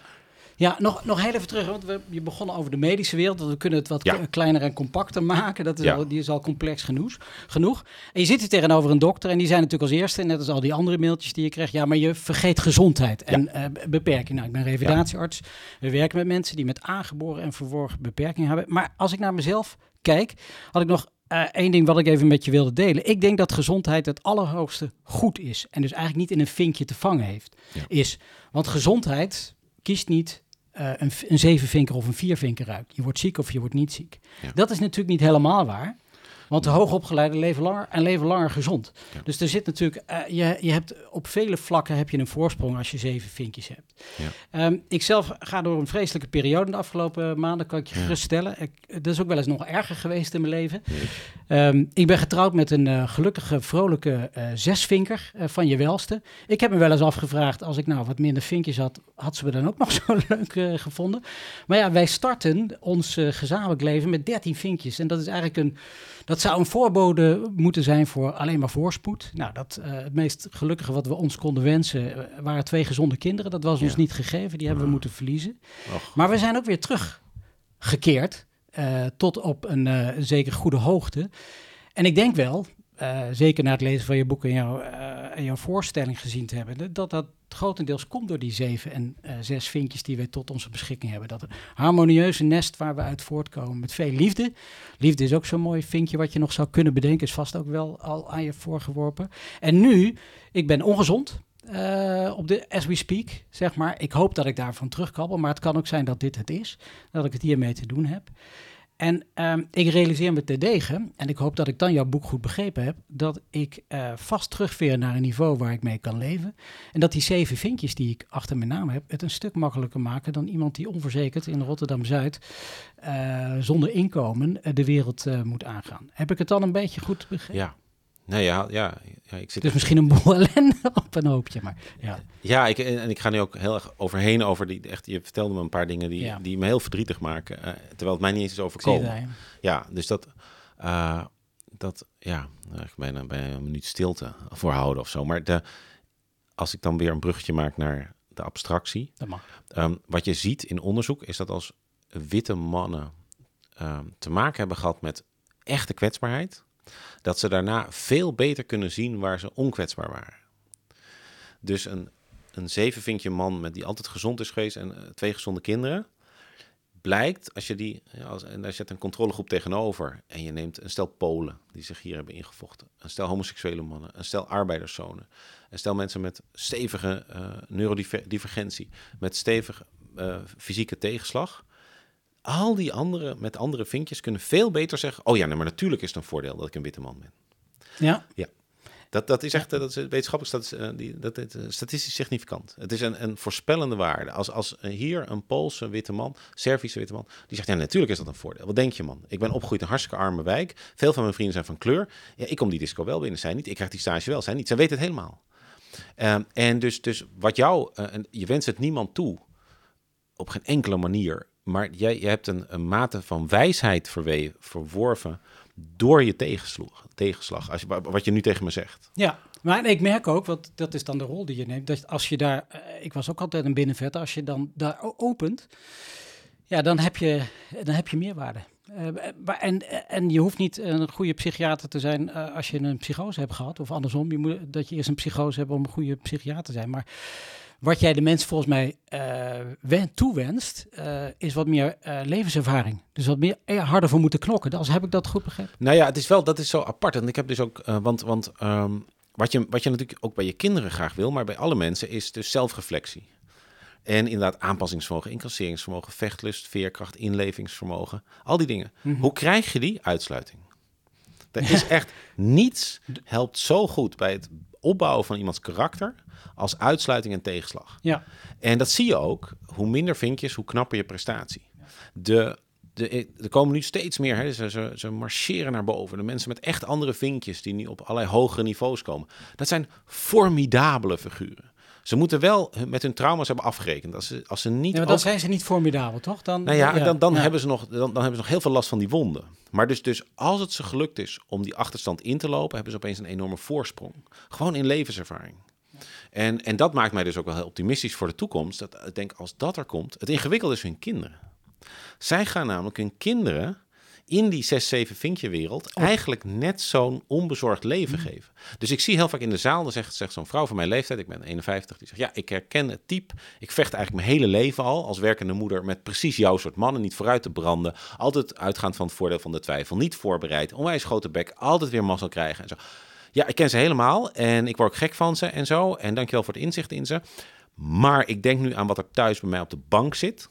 Ja, nog, nog heel even terug, want we, je begonnen over de medische wereld. want We kunnen het wat Ja. kleiner en compacter maken. Dat is Ja. al, die is al complex genoeg, genoeg. En je zit hier tegenover een dokter en die zijn natuurlijk als eerste, net als al die andere mailtjes die je krijgt, ja, maar je vergeet gezondheid en eh, be- beperking. Nou, ik ben revalidatiearts. We werken met mensen die met aangeboren en verworven beperkingen hebben. Maar als ik naar mezelf kijk, had ik nog eh, één ding wat ik even met je wilde delen. Ik denk dat gezondheid het allerhoogste goed is. En dus eigenlijk niet in een vinkje te vangen heeft. Ja. Is, want gezondheid kiest niet eh, een, een zevenvinker of een viervinker uit. Je wordt ziek of je wordt niet ziek. Ja. Dat is natuurlijk niet helemaal waar. Want de hoogopgeleiden leven langer en leven langer gezond. Ja. Dus er zit natuurlijk, eh, je, je hebt op vele vlakken heb je een voorsprong als je zeven vinkjes hebt. Ja. Ehm, ik zelf ga door een vreselijke periode de afgelopen maanden, kan ik je Ja. geruststellen. Ik, dat is ook wel eens nog erger geweest in mijn leven. Ehm, ik ben getrouwd met een eh, gelukkige, vrolijke eh, zesvinker van je welste. Ik heb me wel eens afgevraagd, als ik nou wat minder vinkjes had, had ze me dan ook nog zo leuk gevonden. Maar ja, wij starten ons gezamenlijk leven met 13 vinkjes. En dat is eigenlijk een, dat dat zou een voorbode moeten zijn voor alleen maar voorspoed. Nou, dat, uh, het meest gelukkige wat we ons konden wensen uh, waren twee gezonde kinderen. Dat was ons niet gegeven, die hebben we moeten verliezen. Och. Maar we zijn ook weer teruggekeerd uh, tot op een uh, zeker goede hoogte. En ik denk wel, zeker na het lezen van je boek en, jou, en jouw voorstelling gezien te hebben, dat dat grotendeels komt door die zeven en uh, zes vinkjes die we tot onze beschikking hebben. Dat harmonieuze nest waar we uit voortkomen met veel liefde. Liefde is ook zo'n mooi vinkje wat je nog zou kunnen bedenken, is vast ook wel al aan je voorgeworpen. En nu, ik ben ongezond. Uh, op de as we speak, zeg maar. Ik hoop dat ik daarvan terugkabbel, maar het kan ook zijn dat dit het is, dat ik het hiermee te doen heb. En um, ik realiseer me te degen, en ik hoop dat ik dan jouw boek goed begrepen heb, dat ik uh, vast terugveer naar een niveau waar ik mee kan leven. En dat die zeven vinkjes die ik achter mijn naam heb, het een stuk makkelijker maken dan iemand die onverzekerd in Rotterdam-Zuid uh, zonder inkomen uh, de wereld moet aangaan. Heb ik het dan een beetje goed begrepen? Ja. Nee, ja, ja, ja ik zit dus misschien een boel ellende op een hoopje, maar ja. Ja, ik, en ik ga nu ook heel erg overheen over die, echt, je vertelde me een paar dingen die, ja. die me heel verdrietig maken, uh, terwijl het mij niet eens is overkomen. Ja, dus dat, uh, dat, ja, ik bijna, bijna een minuut stilte voorhouden of zo. Maar de, als ik dan weer een bruggetje maak naar de abstractie. Dat mag. Um, wat je ziet in onderzoek is dat als witte mannen um, te maken hebben gehad met echte kwetsbaarheid, dat ze daarna veel beter kunnen zien waar ze onkwetsbaar waren. Dus een, een zevenvinkje man met die altijd gezond is geweest en uh, twee gezonde kinderen, blijkt als je die, als, en daar zet een controlegroep tegenover en je neemt een stel Polen die zich hier hebben ingevochten, een stel homoseksuele mannen, een stel arbeiderszonen, een stel mensen met stevige uh, neurodivergentie, met stevige uh, fysieke tegenslag. Al die anderen met andere vinkjes kunnen veel beter zeggen: Oh ja, nee, maar natuurlijk is het een voordeel dat ik een witte man ben. Ja. Ja. Dat, dat is echt dat is wetenschappelijk dat is, uh, die, dat is, uh, statistisch significant. Het is een, een voorspellende waarde. Als, als uh, hier een Poolse witte man, Servische witte man, die zegt: Ja, natuurlijk is dat een voordeel. Wat denk je, man? Ik ben opgegroeid in een hartstikke arme wijk. Veel van mijn vrienden zijn van kleur. Ja, ik kom die disco wel binnen, zij niet. Ik krijg die stage wel, zij niet. Zij weten het helemaal. Um, en dus, dus wat jou, en je wenst het niemand toe, op geen enkele manier. Maar jij, jij hebt een, een mate van wijsheid verworven door je tegenslag. tegenslag als je, wat je nu tegen me zegt. Ja, maar ik merk ook, want dat is dan de rol die je neemt, dat als je daar, uh, ik was ook altijd een binnenvetter, als je dan daar opent, ja, dan heb je, dan heb je meerwaarde. Uh, en, en je hoeft niet een goede psychiater te zijn uh, als je een psychose hebt gehad, of andersom, je moet, dat je eerst een psychose hebt om een goede psychiater te zijn. Maar wat jij de mensen volgens mij uh, toewenst, uh, is wat meer uh, levenservaring. Dus wat meer harder voor moeten knokken. Als heb ik dat goed begrepen? Nou ja, het is wel, dat is zo apart. En ik heb dus ook, want, want um, wat, je, wat je natuurlijk ook bij je kinderen graag wil, maar bij alle mensen, is dus zelfreflectie. En inderdaad aanpassingsvermogen, incasseringsvermogen, vechtlust, veerkracht, inlevingsvermogen. Al die dingen. Mm -hmm. Hoe krijg je die? Uitsluiting. Er is echt niets helpt zo goed bij het opbouwen van iemands karakter als uitsluiting en tegenslag. Ja. En dat zie je ook. Hoe minder vinkjes, hoe knapper je prestatie. De, de, er komen nu steeds meer, hè, ze, ze, ze marcheren naar boven. De mensen met echt andere vinkjes die nu op allerlei hogere niveaus komen. Dat zijn formidabele figuren. Ze moeten wel met hun trauma's hebben afgerekend. Als ze, als ze niet ja, maar dan ook... zijn ze niet formidabel, toch? Dan, nou ja, ja dan, dan, ja. Hebben ze nog, dan, dan hebben ze nog heel veel last van die wonden. Maar dus, dus als het ze gelukt is om die achterstand in te lopen... hebben ze opeens een enorme voorsprong. Gewoon in levenservaring. En, en dat maakt mij dus ook wel heel optimistisch voor de toekomst. Dat ik denk, als dat er komt... Het ingewikkelde is hun kinderen. Zij gaan namelijk hun kinderen in die 6-7 vinkje wereld oh. eigenlijk net zo'n onbezorgd leven mm. geven. Dus ik zie heel vaak in de zaal, dan zegt, zegt zo'n vrouw van mijn leeftijd, ik ben 51, die zegt, ja, ik herken het type, ik vecht eigenlijk mijn hele leven al als werkende moeder met precies jouw soort mannen, niet vooruit te branden, altijd uitgaand van het voordeel van de twijfel, niet voorbereid, onwijs grote bek, altijd weer mazzel krijgen en zo. Ja, ik ken ze helemaal en ik word ook gek van ze en zo. En dankjewel voor het inzicht in ze. Maar ik denk nu aan wat er thuis bij mij op de bank zit.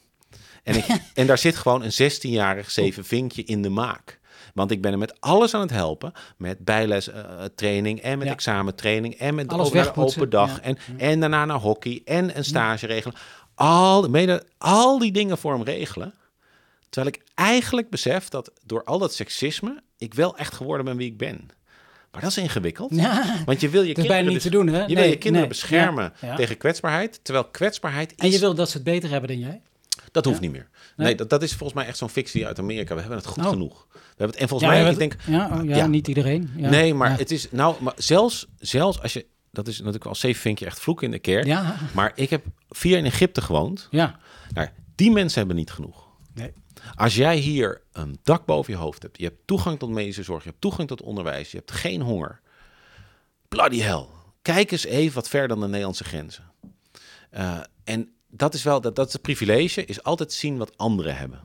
En, ik, en daar zit gewoon een 16-jarig zeven vinkje in de maak. Want ik ben er met alles aan het helpen. Met bijlestraining uh, en met ja. examentraining. En met alles de open dag. Ja. En, en daarna naar hockey. En een stage regelen. Al, mede, al die dingen voor hem regelen. Terwijl ik eigenlijk besef dat door al dat seksisme... ik wel echt geworden ben wie ik ben. Maar dat is ingewikkeld. Ja, want je wil je kinderen, niet dus, te doen, hè? Je wil je kinderen nee, beschermen ja, ja. tegen kwetsbaarheid. Terwijl kwetsbaarheid is... En je wil dat ze het beter hebben dan jij? Dat hoeft Ja. niet meer. Nee, dat, dat is volgens mij echt zo'n fictie uit Amerika. We hebben het goed Oh. genoeg. We hebben het, en volgens ja, mij, ik denk, ja, oh, ja, ja. niet iedereen. Ja. nee, maar het is, nou, maar zelfs, zelfs als je, dat is natuurlijk als zevenvinkje echt vloek in de kerk. Ja, Maar ik heb vier jaar in Egypte gewoond. ja. Nou, die mensen hebben niet genoeg. Nee. Als jij hier een dak boven je hoofd hebt, je hebt toegang tot medische zorg, je hebt toegang tot onderwijs, je hebt geen honger. Bloody hell. Kijk eens even wat ver dan de Nederlandse grenzen. Eh, en dat is wel, dat, dat is het privilege, is altijd zien wat anderen hebben.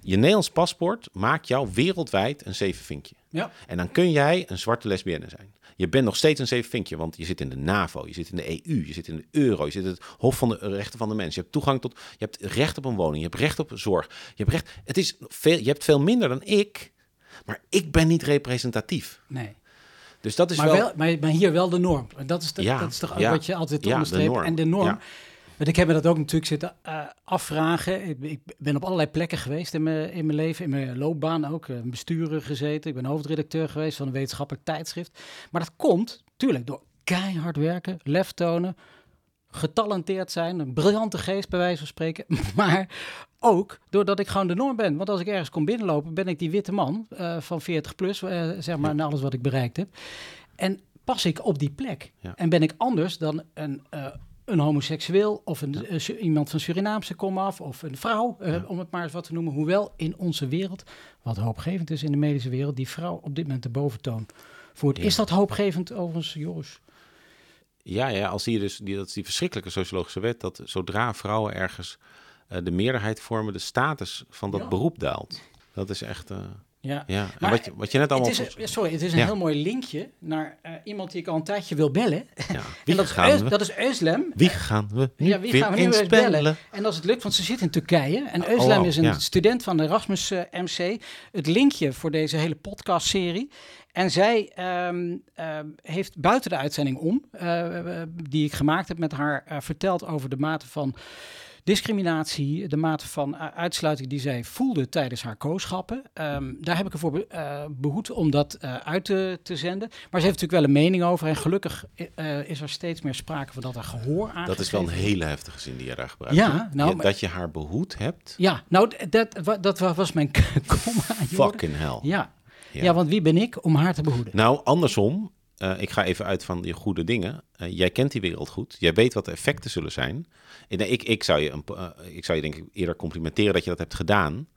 Je Nederlands paspoort maakt jou wereldwijd een zevenvinkje. Ja. En dan kun jij een zwarte lesbienne zijn. Je bent nog steeds een zevenvinkje, want je zit in de NAVO, je zit in de EU, je zit in de euro, je zit in het Hof van de Rechten van de Mens. Je hebt toegang tot, je hebt recht op een woning, je hebt recht op zorg. Je hebt recht, het is veel, je hebt veel minder dan ik, maar ik ben niet representatief. Nee. Dus dat is Maar, wel, wel, maar, maar hier wel de norm. Dat is, de, Ja, dat is toch ook ja, wat je altijd onderstreept. En de norm. Want ik heb me dat ook natuurlijk zitten eh, afvragen. Ik, ik ben op allerlei plekken geweest in mijn, in mijn leven, in mijn loopbaan ook. eh, bestuurder gezeten. Ik ben hoofdredacteur geweest van een wetenschappelijk tijdschrift. Maar dat komt, tuurlijk, door keihard werken, lef tonen, getalenteerd zijn, een briljante geest bij wijze van spreken. Maar ook doordat ik gewoon de norm ben. Want als ik ergens kom binnenlopen, ben ik die witte man eh, van 40 plus, zeg maar, na alles wat ik bereikt heb. En pas ik op die plek. Ja. En ben ik anders dan een, een homoseksueel of een, eh, iemand van Surinaamse komaf of een vrouw, eh, om het maar eens wat te noemen. Hoewel in onze wereld, wat hoopgevend is in de medische wereld, die vrouw op dit moment de boventoon voert. Ja. Is dat hoopgevend overigens, Joris? ja, ja, als zie je dus, die, dat is die verschrikkelijke sociologische wet, dat zodra vrouwen ergens eh, de meerderheid vormen, de status van dat beroep daalt. Dat is echt, Ja. ja. En Maar wat, je, wat je net allemaal... Het is, sorry, het is een Ja. heel mooi linkje naar eh, iemand die ik al een tijdje wil bellen. ja. En Wie, dat, is gaan Eus- we, dat is Euslem. wie gaan we nu Ja, wie gaan we nu eens bellen? En als het lukt, want ze zit in Turkije. En Oh, Özlem wow, is een ja. student van de Erasmus eh, MC. Het linkje voor deze hele podcastserie. En zij ehm, ehm, heeft buiten de uitzending om, eh, die ik gemaakt heb met haar, verteld over de mate van discriminatie, de mate van uitsluiting die zij voelde tijdens haar kooschappen. Ehm, daar heb ik ervoor be- eh, behoed om dat eh, uit te, te zenden. Maar ze heeft natuurlijk wel een mening over. En gelukkig eh, is er steeds meer sprake van dat er gehoor aan Dat is wel een hele heftige zin die je daar gebruikt. Ja, nou, dat je haar behoed hebt. Ja, nou, dat, dat wa- was mijn komma. Jordan. Fucking hell. Ja. Ja. Ja. want wie ben ik om haar te behoeden? Nou, andersom. Eh, ik ga even uit van je goede dingen. Eh, jij kent die wereld goed. Jij weet wat de effecten zullen zijn. En, eh, ik, ik, zou je een, eh, ik zou je denk ik eerder complimenteren dat je dat hebt gedaan.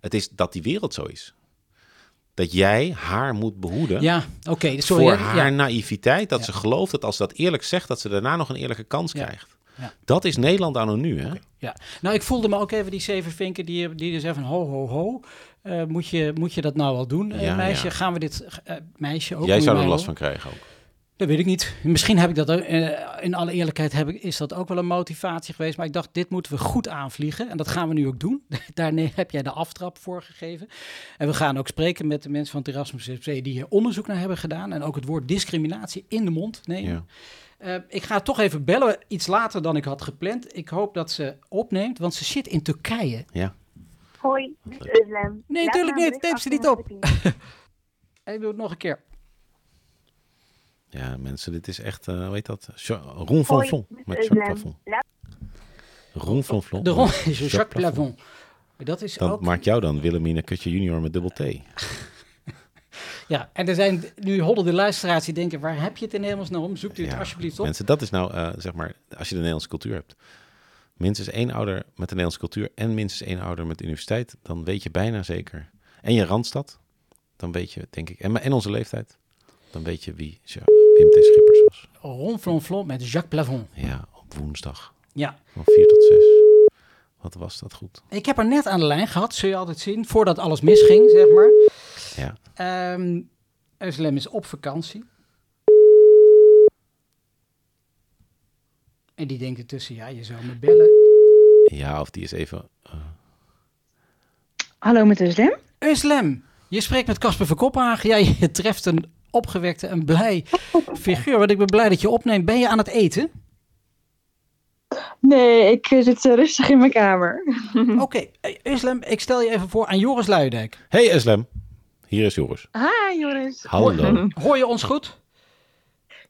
Het is dat die wereld zo is. Dat jij haar moet behoeden Ja, oké, voor haar ja. naïviteit. Dat Ja. ze gelooft dat als ze dat eerlijk zegt, dat ze daarna nog een eerlijke kans Ja. krijgt. Ja. Dat is Nederland anno nu, hè? ja. Nou, ik voelde me ook even die zeven vinken die, die zeggen van ho, ho, ho. Eh, moet, je, moet je dat nou wel doen, eh, Ja, meisje? ja. Gaan we dit, eh, meisje ook? Jij zou er last van krijgen ook. Dat weet ik niet. Misschien heb ik dat ook, in alle eerlijkheid heb ik, is dat ook wel een motivatie geweest. Maar ik dacht, dit moeten we goed aanvliegen. En dat gaan we nu ook doen. Daar heb jij de aftrap voor gegeven. En we gaan ook spreken met de mensen van het Erasmus die hier onderzoek naar hebben gedaan. En ook het woord discriminatie in de mond nemen. Ja. Ik ga toch even bellen, iets later dan ik had gepland. Ik hoop dat ze opneemt, want ze zit in Turkije. ja. Hoi, dit. Nee, Laat tuurlijk me een niet. Neem ze niet op. En ik doe het nog een keer. Ja, mensen, dit is echt, eh hoe heet dat? Ron Vlon dit met Jacques. Plafond. Ron van Vlon. De rond met is Jacques Plavon. Dat is Dat ook... maakt jou dan Willemine Kutje junior met dubbel T. Ja, en er zijn nu honderden luisteraars die denken, waar heb je het in hemelsnaam om? Zoekt u het Ja, alsjeblieft op. Mensen, dat is nou, eh, zeg maar, als je de Nederlandse cultuur hebt. Minstens één ouder met de Nederlandse cultuur en minstens één ouder met de universiteit. Dan weet je bijna zeker. En je Randstad. Dan weet je, denk ik. En, en onze leeftijd. Dan weet je wie ja, Wim T. Schippers was. Ron met Jacques Plavon. Ja, op woensdag. Ja, Van 4 tot 6. Wat was dat goed. ik heb haar net aan de lijn gehad, zul je altijd zien, voordat alles misging, zeg maar. Ja. Özlem is op vakantie. En die denkt ertussen, ja, je zou me bellen. Ja, of die is even... eh, Hallo met Özlem. Özlem, je spreekt met Casper van Kopenhagen. Ja, je treft een opgewekte en blij figuur. Want ik ben blij dat je opneemt. Ben je aan het eten? Nee, ik eh, zit eh, rustig in mijn kamer. Oké, Özlem, ik stel je even voor aan Joris Luijendijk. Hey Eslem. Hier is Joris. Hi Joris. Hallo. Hoor je ons goed?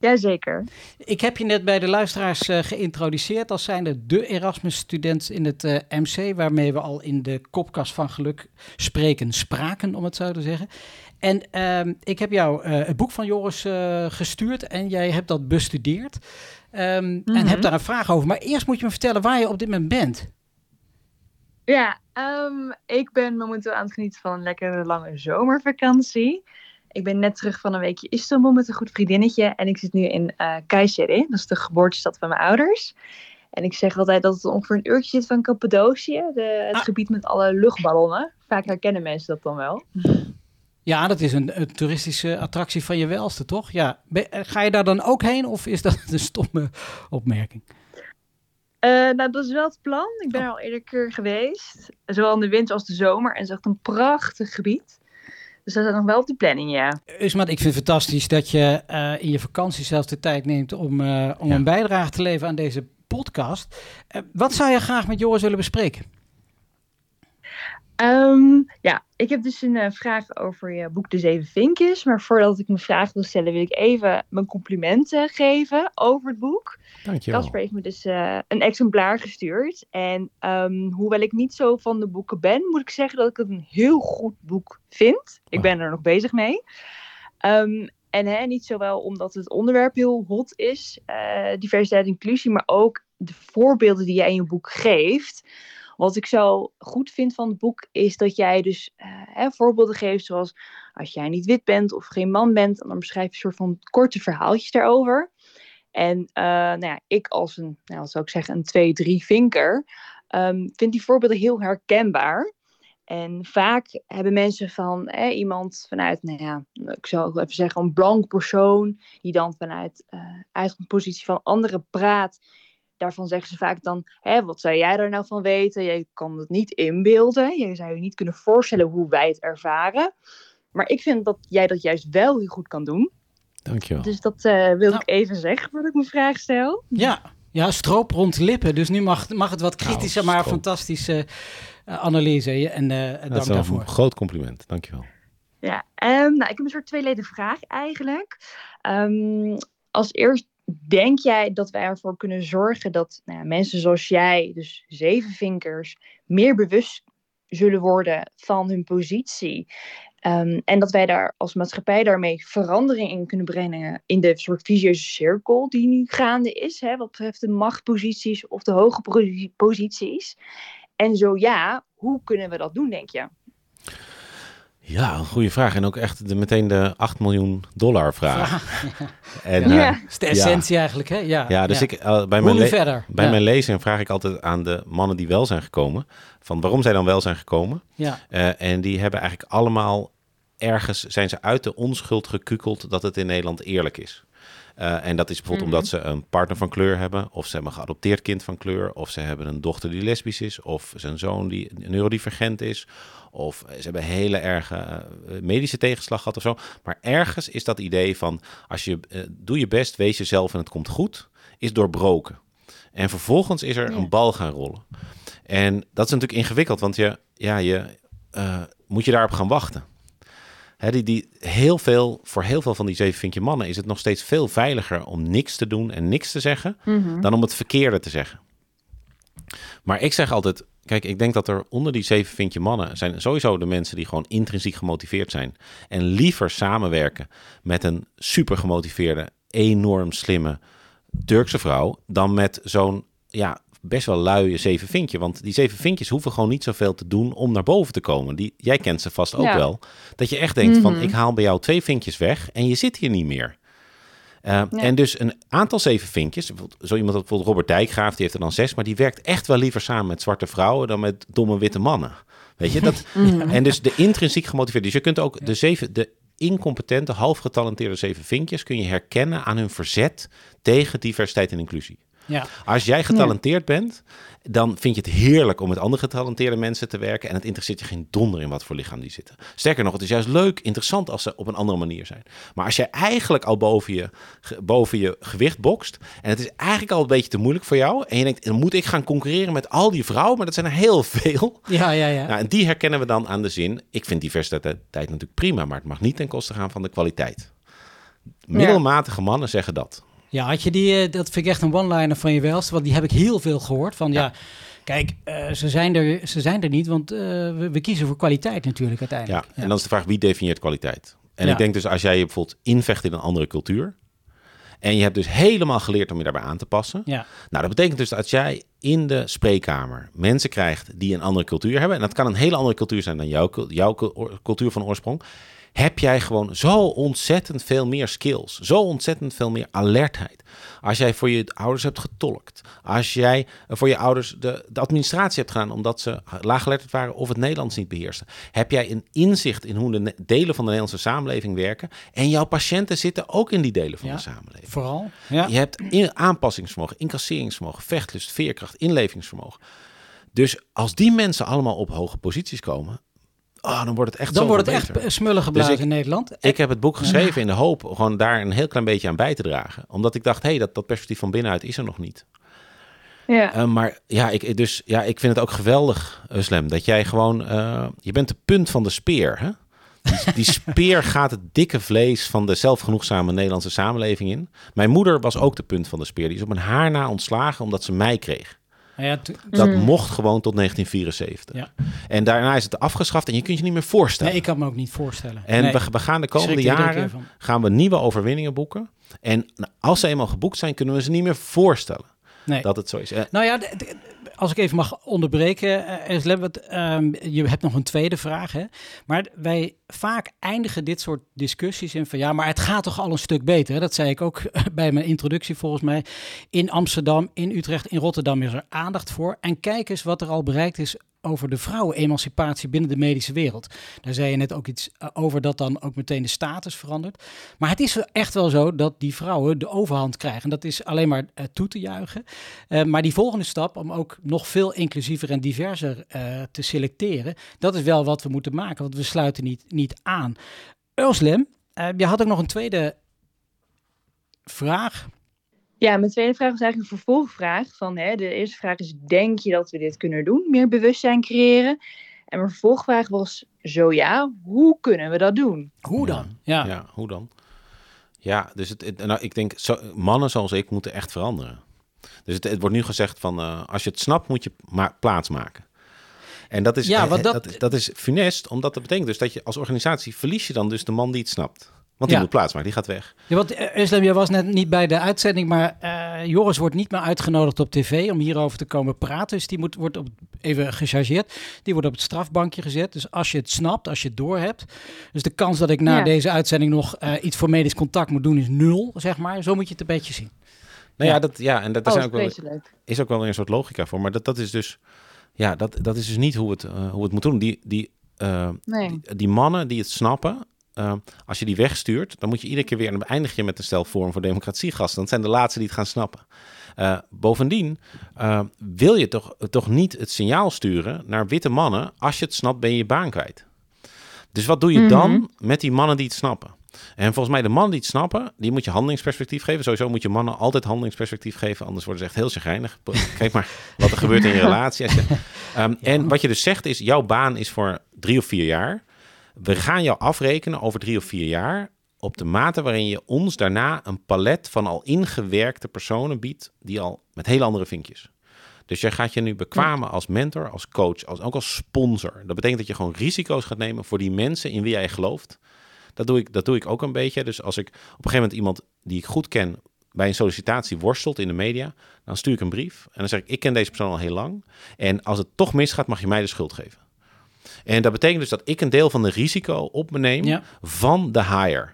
Jazeker. Ik heb je net bij de luisteraars uh, geïntroduceerd als zijnde de Erasmus-student in het uh, MC, waarmee we al in de kopkast van geluk spreken, spraken, om het zo te zeggen. En uh, ik heb jou uh, het boek van Joris gestuurd en jij hebt dat bestudeerd. Um, mm -hmm. En heb daar een vraag over. Maar eerst moet je me vertellen waar je op dit moment bent. Ja, um, ik ben momenteel aan het genieten van een lekkere lange zomervakantie. Ik ben net terug van een weekje Istanbul met een goed vriendinnetje. En ik zit nu in uh, Kayseri, dat is de geboortestad van mijn ouders. En ik zeg altijd dat het ongeveer een uurtje zit van Cappadocië, de, het ah. gebied met alle luchtballonnen. Vaak herkennen mensen dat dan wel. Ja, dat is een, een, toeristische attractie van je welste, toch? Ja. Ga je daar dan ook heen of is dat een stomme opmerking? Uh, nou, dat is wel het plan. Ik ben er al eerder keer geweest. Zowel in de winter als de zomer. En het is echt een prachtig gebied. Dus dat is nog wel op de planning, ja. Usman, ik vind het fantastisch dat je uh, in je vakantie zelfs de tijd neemt om, uh, om ja. een bijdrage te leveren aan deze podcast. wat zou je graag met Joris willen bespreken? Um, ja, ik heb dus een uh, vraag over je boek De Zeven Vinkjes. Maar voordat ik mijn vraag wil stellen, wil ik even mijn complimenten geven over het boek. Dankjewel. Casper heeft me dus uh, een exemplaar gestuurd. En um, hoewel ik niet zo van de boeken ben, moet ik zeggen dat ik het een heel goed boek vind. Ik ben er nog bezig mee. Um, en hè, niet zowel omdat het onderwerp heel hot is, uh, diversiteit en inclusie, maar ook de voorbeelden die jij in je boek geeft. Wat ik zo goed vind van het boek is dat jij dus uh, hè, voorbeelden geeft zoals als jij niet wit bent of geen man bent, dan beschrijf je een soort van korte verhaaltjes daarover. En uh, nou ja, ik als een, nou, zou ik zeggen, een 2 3 vinker, um, vind die voorbeelden heel herkenbaar. En vaak hebben mensen van hè, iemand vanuit, nou ja, ik zou even zeggen, een blank persoon, die dan vanuit uh, uitgangspositie van anderen praat, daarvan zeggen ze vaak dan, hè, wat zou jij er nou van weten? Je kan het niet inbeelden. Je zou je niet kunnen voorstellen hoe wij het ervaren. Maar ik vind dat jij dat juist wel heel goed kan doen. Dankjewel. Dus dat uh, wil nou. ik even zeggen voordat ik mijn vraag stel. Ja, ja stroop rond lippen. Dus nu mag, mag het wat kritischer, nou, maar fantastische uh, analyse. En uh, dank dat is daarvoor. Een groot compliment. Dankjewel. Ja, um, nou, ik heb een soort tweeleden vraag eigenlijk. Um, als eerst denk jij dat wij ervoor kunnen zorgen dat nou mensen zoals jij, dus zevenvinkers, meer bewust zullen worden van hun positie? Um, en dat wij daar als maatschappij daarmee verandering in kunnen brengen in de soort visieuze cirkel die nu gaande is, hè, wat betreft de machtposities of de hoge posities. En zo ja, hoe kunnen we dat doen, denk je? Ja, een goede vraag. En ook echt de, meteen de 8 miljoen dollar vraag. En, ja. Uh, dat is de essentie ja. eigenlijk, hè? Ja, ja dus ja. ik, uh, bij, mijn, le- bij mijn lezing vraag ik altijd aan de mannen die wel zijn gekomen... van waarom zij dan wel zijn gekomen. Ja. Uh, en die hebben eigenlijk allemaal ergens... zijn ze uit de onschuld gekukeld dat het in Nederland eerlijk is. Uh, en dat is bijvoorbeeld mm-hmm. omdat ze een partner van kleur hebben, of ze hebben een geadopteerd kind van kleur, of ze hebben een dochter die lesbisch is, of zijn zoon die neurodivergent is, of ze hebben hele erge uh, medische tegenslag gehad of zo. Maar ergens is dat idee van als je uh, doe je best, wees jezelf en het komt goed, is doorbroken. En vervolgens is er ja. een bal gaan rollen. En dat is natuurlijk ingewikkeld, want je, ja, je uh, moet je daarop gaan wachten. He, die, die, heel veel, voor heel veel van die zevenvinkje mannen is het nog steeds veel veiliger om niks te doen en niks te zeggen, mm-hmm. dan om het verkeerde te zeggen. Maar ik zeg altijd, kijk, ik denk dat er onder die zevenvinkje mannen zijn sowieso de mensen die gewoon intrinsiek gemotiveerd zijn en liever samenwerken met een super gemotiveerde, enorm slimme Turkse vrouw dan met zo'n ja, best wel luie zeven vinkje. Want die zeven vinkjes hoeven gewoon niet zoveel te doen om naar boven te komen. Die, jij kent ze vast ook ja. wel. Dat je echt denkt van ik haal bij jou twee vinkjes weg en je zit hier niet meer. Uh, ja. En dus een aantal zeven vinkjes. Zo iemand als bijvoorbeeld Robert Dijkgraaf, die heeft er dan zes. Maar die werkt echt wel liever samen met zwarte vrouwen dan met domme witte mannen. Weet je dat? mm. En dus de intrinsiek gemotiveerde. Dus je kunt ook de zeven, de incompetente, half getalenteerde zeven vinkjes kun je herkennen aan hun verzet tegen diversiteit en inclusie. Ja. Als jij getalenteerd ja. bent, dan vind je het heerlijk om met andere getalenteerde mensen te werken. En het interesseert je geen donder in wat voor lichaam die zitten. Sterker nog, het is juist leuk, interessant als ze op een andere manier zijn. Maar als jij eigenlijk al boven je, boven je gewicht bokst. En het is eigenlijk al een beetje te moeilijk voor jou. En je denkt, dan moet ik gaan concurreren met al die vrouwen. Maar dat zijn er heel veel. Ja, ja, ja. Nou, en die herkennen we dan aan de zin. Ik vind diversiteit natuurlijk prima, maar het mag niet ten koste gaan van de kwaliteit. middelmatige mannen zeggen dat. Ja, had je die, eh, dat vind ik echt een one-liner van je welste, want die heb ik heel veel gehoord. Van ja, kijk, eh, ze, zijn er, ze zijn er niet, want eh, we, we kiezen voor kwaliteit natuurlijk Ja, uiteindelijk. en dan is de vraag wie definieert kwaliteit? En Ja. ik denk dus als jij je bijvoorbeeld invecht in een andere cultuur. En je hebt dus helemaal geleerd om je daarbij aan te passen. Ja. Nou, dat betekent dus dat jij in de spreekkamer mensen krijgt die een andere cultuur hebben. En dat kan een hele andere cultuur zijn dan jouw, jouw cul- cultuur van oorsprong. Heb jij gewoon zo ontzettend veel meer skills. Zo ontzettend veel meer alertheid. Als jij voor je ouders hebt getolkt. Als jij voor je ouders de, de administratie hebt gedaan omdat ze laaggeletterd waren of het Nederlands niet beheersten. Heb jij een inzicht in hoe de delen van de Nederlandse samenleving werken. En jouw patiënten zitten ook in die delen van Ja. de samenleving. Vooral. Ja. Je hebt in, aanpassingsvermogen, incasseringsvermogen, vechtlust, veerkracht, inlevingsvermogen. Dus als die mensen allemaal op hoge posities komen, oh, dan wordt het echt Dan wordt het beter. eh, geblazen Dus ik- in Nederland. Ik heb het boek geschreven in de hoop gewoon daar een heel klein beetje aan bij te dragen. Omdat ik dacht, hé, hey, dat, dat perspectief van binnenuit is er nog niet. Ja. Eh, maar ja ik, dus, ja, ik vind het ook geweldig, Uslem, dat jij gewoon... eh, je bent de punt van de speer, hè? Die, die speer gaat het dikke vlees van de zelfgenoegzame Nederlandse samenleving in. Mijn moeder was ook de punt van de speer. Die is op een haar na ontslagen omdat ze mij kreeg. Nou ja, Dat Mm. mocht gewoon tot 1974. Ja. En daarna is het afgeschaft en je kunt je niet meer voorstellen. nee, ik kan me ook niet voorstellen. En Nee, we, we gaan de komende jaren gaan we nieuwe overwinningen boeken. En nou, als ze eenmaal geboekt zijn, kunnen we ze niet meer voorstellen Nee. dat het zo is. Eh, Nou ja, als ik even mag onderbreken, ehm, je hebt nog een tweede vraag. Hè? Maar wij vaak eindigen dit soort discussies in van ja, maar het gaat toch al een stuk beter. Hè? Dat zei ik ook bij mijn introductie volgens mij. In Amsterdam, in Utrecht, in Rotterdam is er aandacht voor. En kijk eens wat er al bereikt is over de vrouwenemancipatie binnen de medische wereld. Daar zei je net ook iets eh, over dat dan ook meteen de status verandert. Maar het is echt wel zo dat die vrouwen de overhand krijgen. Dat is alleen maar eh, toe te juichen. Eh, maar die volgende stap om ook nog veel inclusiever en diverser te selecteren, dat is wel wat we moeten maken, want we sluiten niet, niet aan. Urslem, je had ook nog een tweede vraag. Ja, mijn tweede vraag was eigenlijk een vervolgvraag. Van, hè, de eerste vraag is, denk je dat we dit kunnen doen? Meer bewustzijn creëren? En mijn vervolgvraag was, zo ja, hoe kunnen we dat doen? Hoe dan? Ja, ja. hoe dan? Ja, dus het, het- nou, ik denk, zo, mannen zoals ik moeten echt veranderen. Dus het, het wordt nu gezegd van, eh, als je het snapt, moet je ma plaats maken. En dat is, Ja, eh, want dat... dat- dat is funest, omdat dat betekent dus dat je als organisatie verlies je dan dus de man die het snapt. Want die Ja. moet plaatsmaken, die gaat weg. Ja, want eh, Özlem, jij was net niet bij de uitzending, maar eh, Joris wordt niet meer uitgenodigd op tv om hierover te komen praten. Dus die moet, wordt op, even gechargeerd, die wordt op het strafbankje gezet. Dus als je het snapt, als je het doorhebt. Dus de kans dat ik na Ja. deze uitzending nog eh, iets voor medisch contact moet doen is nul, zeg maar. Zo moet je het een beetje zien. Nou ja, Ja. dat, ja en dat, Oh, zijn ook wel, vreselijk. is ook wel een soort logica voor. Maar dat, dat is dus, ja, dat, dat is dus niet hoe het, hoe het moet doen. Die, die, eh, Nee. die, die mannen die het snappen, eh, als je die wegstuurt, dan moet je iedere keer weer, en dan eindig je met een stel Forum voor Democratie gasten. Dat zijn de laatste die het gaan snappen. Eh, bovendien eh, wil je toch, toch niet het signaal sturen naar witte mannen. Als je het snapt, ben je je baan kwijt. Dus wat doe je dan Mhm. met die mannen die het snappen? En volgens mij de mannen die het snappen, die moet je handelingsperspectief geven. Sowieso moet je mannen altijd handelingsperspectief geven, anders worden ze echt heel chagrijnig. Kijk maar wat er gebeurt in je relatie. Ehm, En wat je dus zegt is, jouw baan is voor drie of vier jaar. We gaan jou afrekenen over drie of vier jaar op de mate waarin je ons daarna een palet van al ingewerkte personen biedt, die al met heel andere vinkjes. Dus jij gaat je nu bekwamen als mentor, als coach, als, ook als sponsor. Dat betekent dat je gewoon risico's gaat nemen voor die mensen in wie jij gelooft. Dat doe ik, dat doe ik ook een beetje. Dus als ik op een gegeven moment iemand die ik goed ken bij een sollicitatie worstelt in de media, dan stuur ik een brief en dan zeg ik, ik ken deze persoon al heel lang. En als het toch misgaat, mag je mij de schuld geven. En dat betekent dus dat ik een deel van de risico op me neem Ja. van de hire.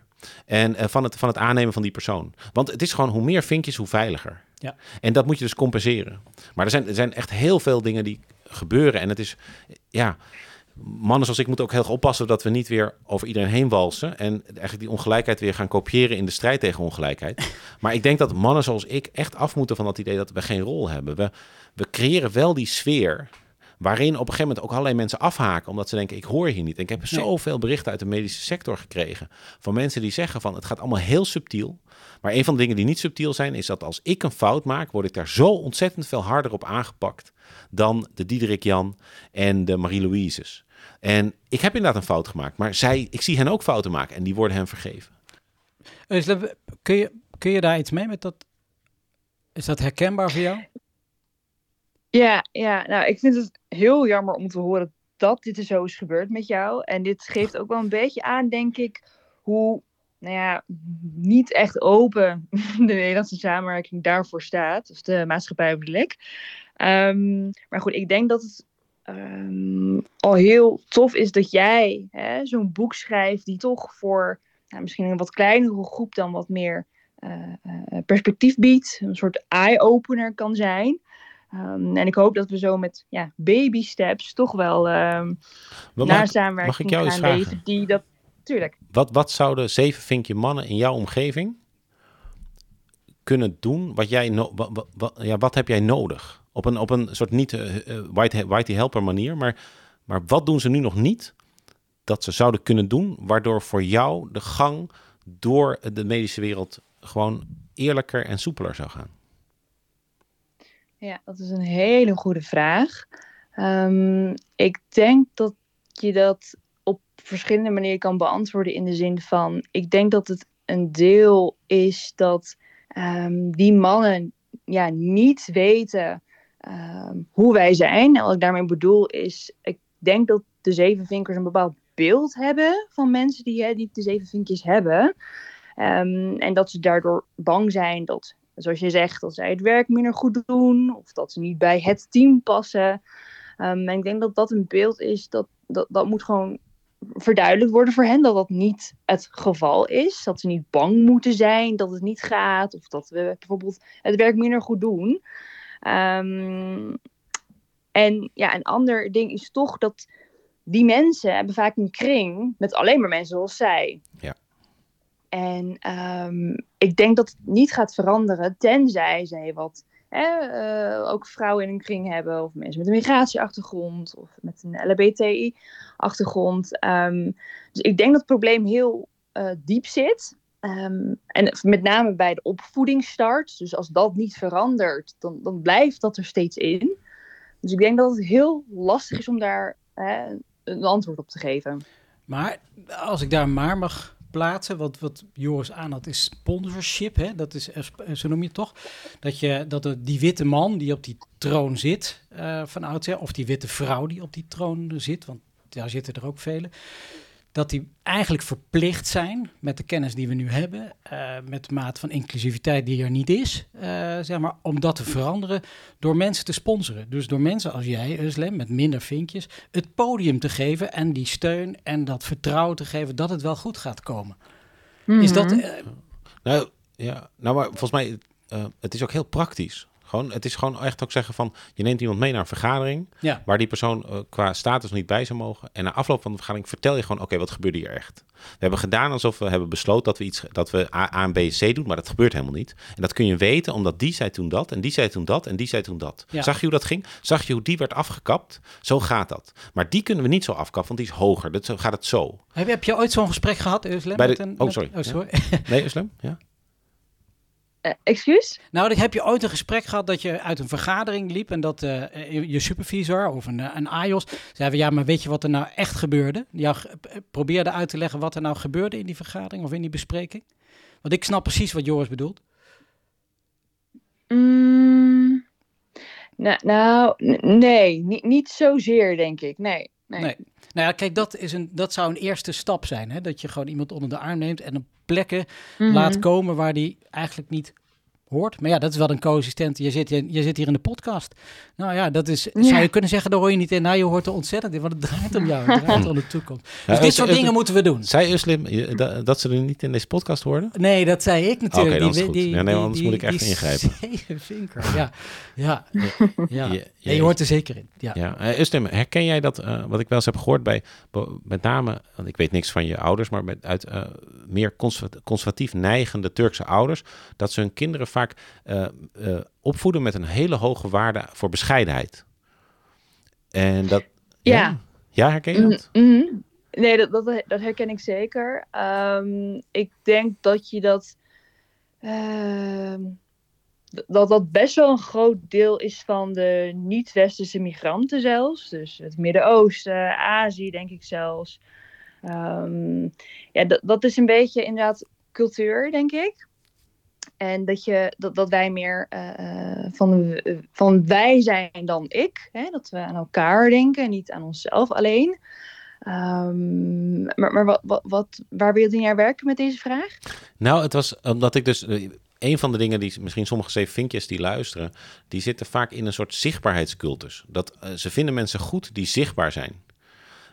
En eh, van, het, van het aannemen van die persoon. Want het is gewoon hoe meer vinkjes, hoe veiliger. Ja. En dat moet je dus compenseren. Maar er zijn, er zijn echt heel veel dingen die gebeuren. En het is, ja, mannen zoals ik moeten ook heel erg oppassen dat we niet weer over iedereen heen walsen. En eigenlijk die ongelijkheid weer gaan kopiëren in de strijd tegen ongelijkheid. Maar ik denk dat mannen zoals ik echt af moeten van dat idee dat we geen rol hebben. We, we creëren wel die sfeer waarin op een gegeven moment ook allerlei mensen afhaken. Omdat ze denken, ik hoor hier niet. En ik heb zoveel berichten uit de medische sector gekregen. Van mensen die zeggen van, het gaat allemaal heel subtiel. Maar een van de dingen die niet subtiel zijn, is dat als ik een fout maak, word ik daar zo ontzettend veel harder op aangepakt dan de Diederik Jan en de Marie-Louise's. En ik heb inderdaad een fout gemaakt, maar zij, ik zie hen ook fouten maken en die worden hen vergeven. Dus kun, je, kun je daar iets mee met dat? Is dat herkenbaar voor jou? Ja, ja, nou, ik vind het heel jammer om te horen dat dit zo is gebeurd met jou. En dit geeft ook wel een beetje aan, denk ik, hoe nou ja, niet echt open de Nederlandse samenwerking daarvoor staat. Of de maatschappij bedoel ik. Um, maar goed, ik denk dat het um, al heel tof is dat jij zo'n boek schrijft die toch voor nou, misschien een wat kleinere groep dan wat meer uh, uh, perspectief biedt. Een soort eye-opener kan zijn. Um, en ik hoop dat we zo met ja, baby steps toch wel um, naar samenwerking mag ik jou gaan eens leven. Die dat, tuurlijk. Wat, wat zouden zeven vinkje mannen in jouw omgeving kunnen doen? Wat, jij no wat, wat, ja, wat heb jij nodig? Op een, op een soort niet uh, white, whitey helper manier. Maar, maar wat doen ze nu nog niet dat ze zouden kunnen doen, waardoor voor jou de gang door de medische wereld gewoon eerlijker en soepeler zou gaan? Ja, dat is een hele goede vraag. Um, ik denk dat je dat op verschillende manieren kan beantwoorden in de zin van, ik denk dat het een deel is dat um, die mannen ja, niet weten um, hoe wij zijn. En wat ik daarmee bedoel is, ik denk dat de zeven vinkers een bepaald beeld hebben van mensen die, hè, die de zeven vinkjes hebben. En dat ze daardoor bang zijn dat, zoals je zegt, dat zij het werk minder goed doen. Of dat ze niet bij het team passen. Um, en ik denk dat dat een beeld is dat, dat, dat moet gewoon verduidelijkt worden voor hen dat dat niet het geval is. Dat ze niet bang moeten zijn dat het niet gaat. Of dat we bijvoorbeeld het werk minder goed doen. Um, en ja, een ander ding is toch dat die mensen hebben vaak een kring met alleen maar mensen zoals zij. Ja. En um, ik denk dat het niet gaat veranderen tenzij zij wat hè, uh, ook vrouwen in een kring hebben, of mensen met een migratieachtergrond, of met een LBTI-achtergrond. Ehm, dus ik denk dat het probleem heel uh, diep zit. Um, en met name bij de opvoedingsstart. Dus als dat niet verandert, dan, dan blijft dat er steeds in. Dus ik denk dat het heel lastig is om daar hè, een antwoord op te geven. Maar als ik daar maar mag plaatsen, wat, wat Joris aan had, is sponsorship. Hè? Dat is, zo noem je het toch? Dat, je, dat die witte man die op die troon zit, uh, van oudsher, of die witte vrouw die op die troon zit, want daar zitten er ook vele dat die eigenlijk verplicht zijn met de kennis die we nu hebben, uh, met de maat van inclusiviteit die er niet is, uh, zeg maar, om dat te veranderen door mensen te sponsoren. Dus door mensen als jij, Uslem, met minder vinkjes, het podium te geven en die steun en dat vertrouwen te geven dat het wel goed gaat komen. Mm -hmm. Is dat... Uh... Nou, ja, nou, maar volgens mij, het is ook heel praktisch. Gewoon, het is gewoon echt ook zeggen van, je neemt iemand mee naar een vergadering, ja. waar die persoon uh, qua status niet bij zou mogen. En na afloop van de vergadering vertel je gewoon, oké, wat gebeurde hier echt? We hebben gedaan alsof we hebben besloten dat we iets, dat we A, A en B, C doen, maar dat gebeurt helemaal niet. En dat kun je weten, omdat die zei toen dat, en die zei toen dat, en die zei toen dat. Ja. Zag je hoe dat ging? Zag je hoe die werd afgekapt? Zo gaat dat. Maar die kunnen we niet zo afkappen, want die is hoger. Dat gaat het zo. Heb je, heb je ooit zo'n gesprek gehad, Uslem? Bij de, een, oh, sorry. Met, oh, sorry. Ja. Nee, Uslem? Ja. Uh, excuus? Nou, heb je ooit een gesprek gehad dat je uit een vergadering liep en dat uh, je supervisor of een, een AIOS zei van ja, maar weet je wat er nou echt gebeurde? Ja, probeerde uit te leggen wat er nou gebeurde in die vergadering of in die bespreking. Want ik snap precies wat Joris bedoelt. Mm, nou, nou, nee, niet, niet zozeer denk ik, nee. Nee. nee. Nou ja, kijk, dat, is een, dat zou een eerste stap zijn. Hè? Dat je gewoon iemand onder de arm neemt en op plekken mm -hmm. laat komen waar die eigenlijk niet hoort. Maar ja, dat is wel een consistent. Je zit, je, je zit hier in de podcast. Nou ja, dat is, ja. zou je kunnen zeggen, daar hoor je niet in. Nou, je hoort er ontzettend in, want het draait om jou. Het draait om de toekomst. Dus ja, dit soort dingen moeten we doen. Zei Uslim dat, dat ze er niet in deze podcast hoorden? Nee, dat zei ik natuurlijk. Oké, okay, die, die, ja, nee, anders die, moet ik echt ingrijpen. Vinker, ja. Ja, ja. Je, je, je, hoort er zeker in. Ja. Ja. Uh, Uslim, herken jij dat, uh, wat ik wel eens heb gehoord bij, met name, want ik weet niks van je ouders, maar met, uit uh, meer conservatief neigende Turkse ouders, dat ze hun kinderen vaak uh, uh, opvoeden met een hele hoge waarde voor bescheidenheid. En dat. Ja, ja, ja herken je dat? Mm -hmm. Nee, dat, dat, dat, herken ik zeker. Um, ik denk dat je dat. Uh, dat dat best wel een groot deel is van de niet-westerse migranten zelfs. Dus het Midden-Oosten, Azië denk ik zelfs. Um, ja, dat, dat is een beetje inderdaad cultuur, denk ik. En dat, je, dat, dat wij meer uh, van, van wij zijn dan ik. Hè? Dat we aan elkaar denken en niet aan onszelf alleen. Um, maar maar wat, wat, wat, waar wilde je naar werken met deze vraag? Nou, het was omdat ik dus een van de dingen die misschien sommige zevenvinkjes die luisteren, die zitten vaak in een soort zichtbaarheidscultus. Dat uh, ze vinden mensen goed die zichtbaar zijn.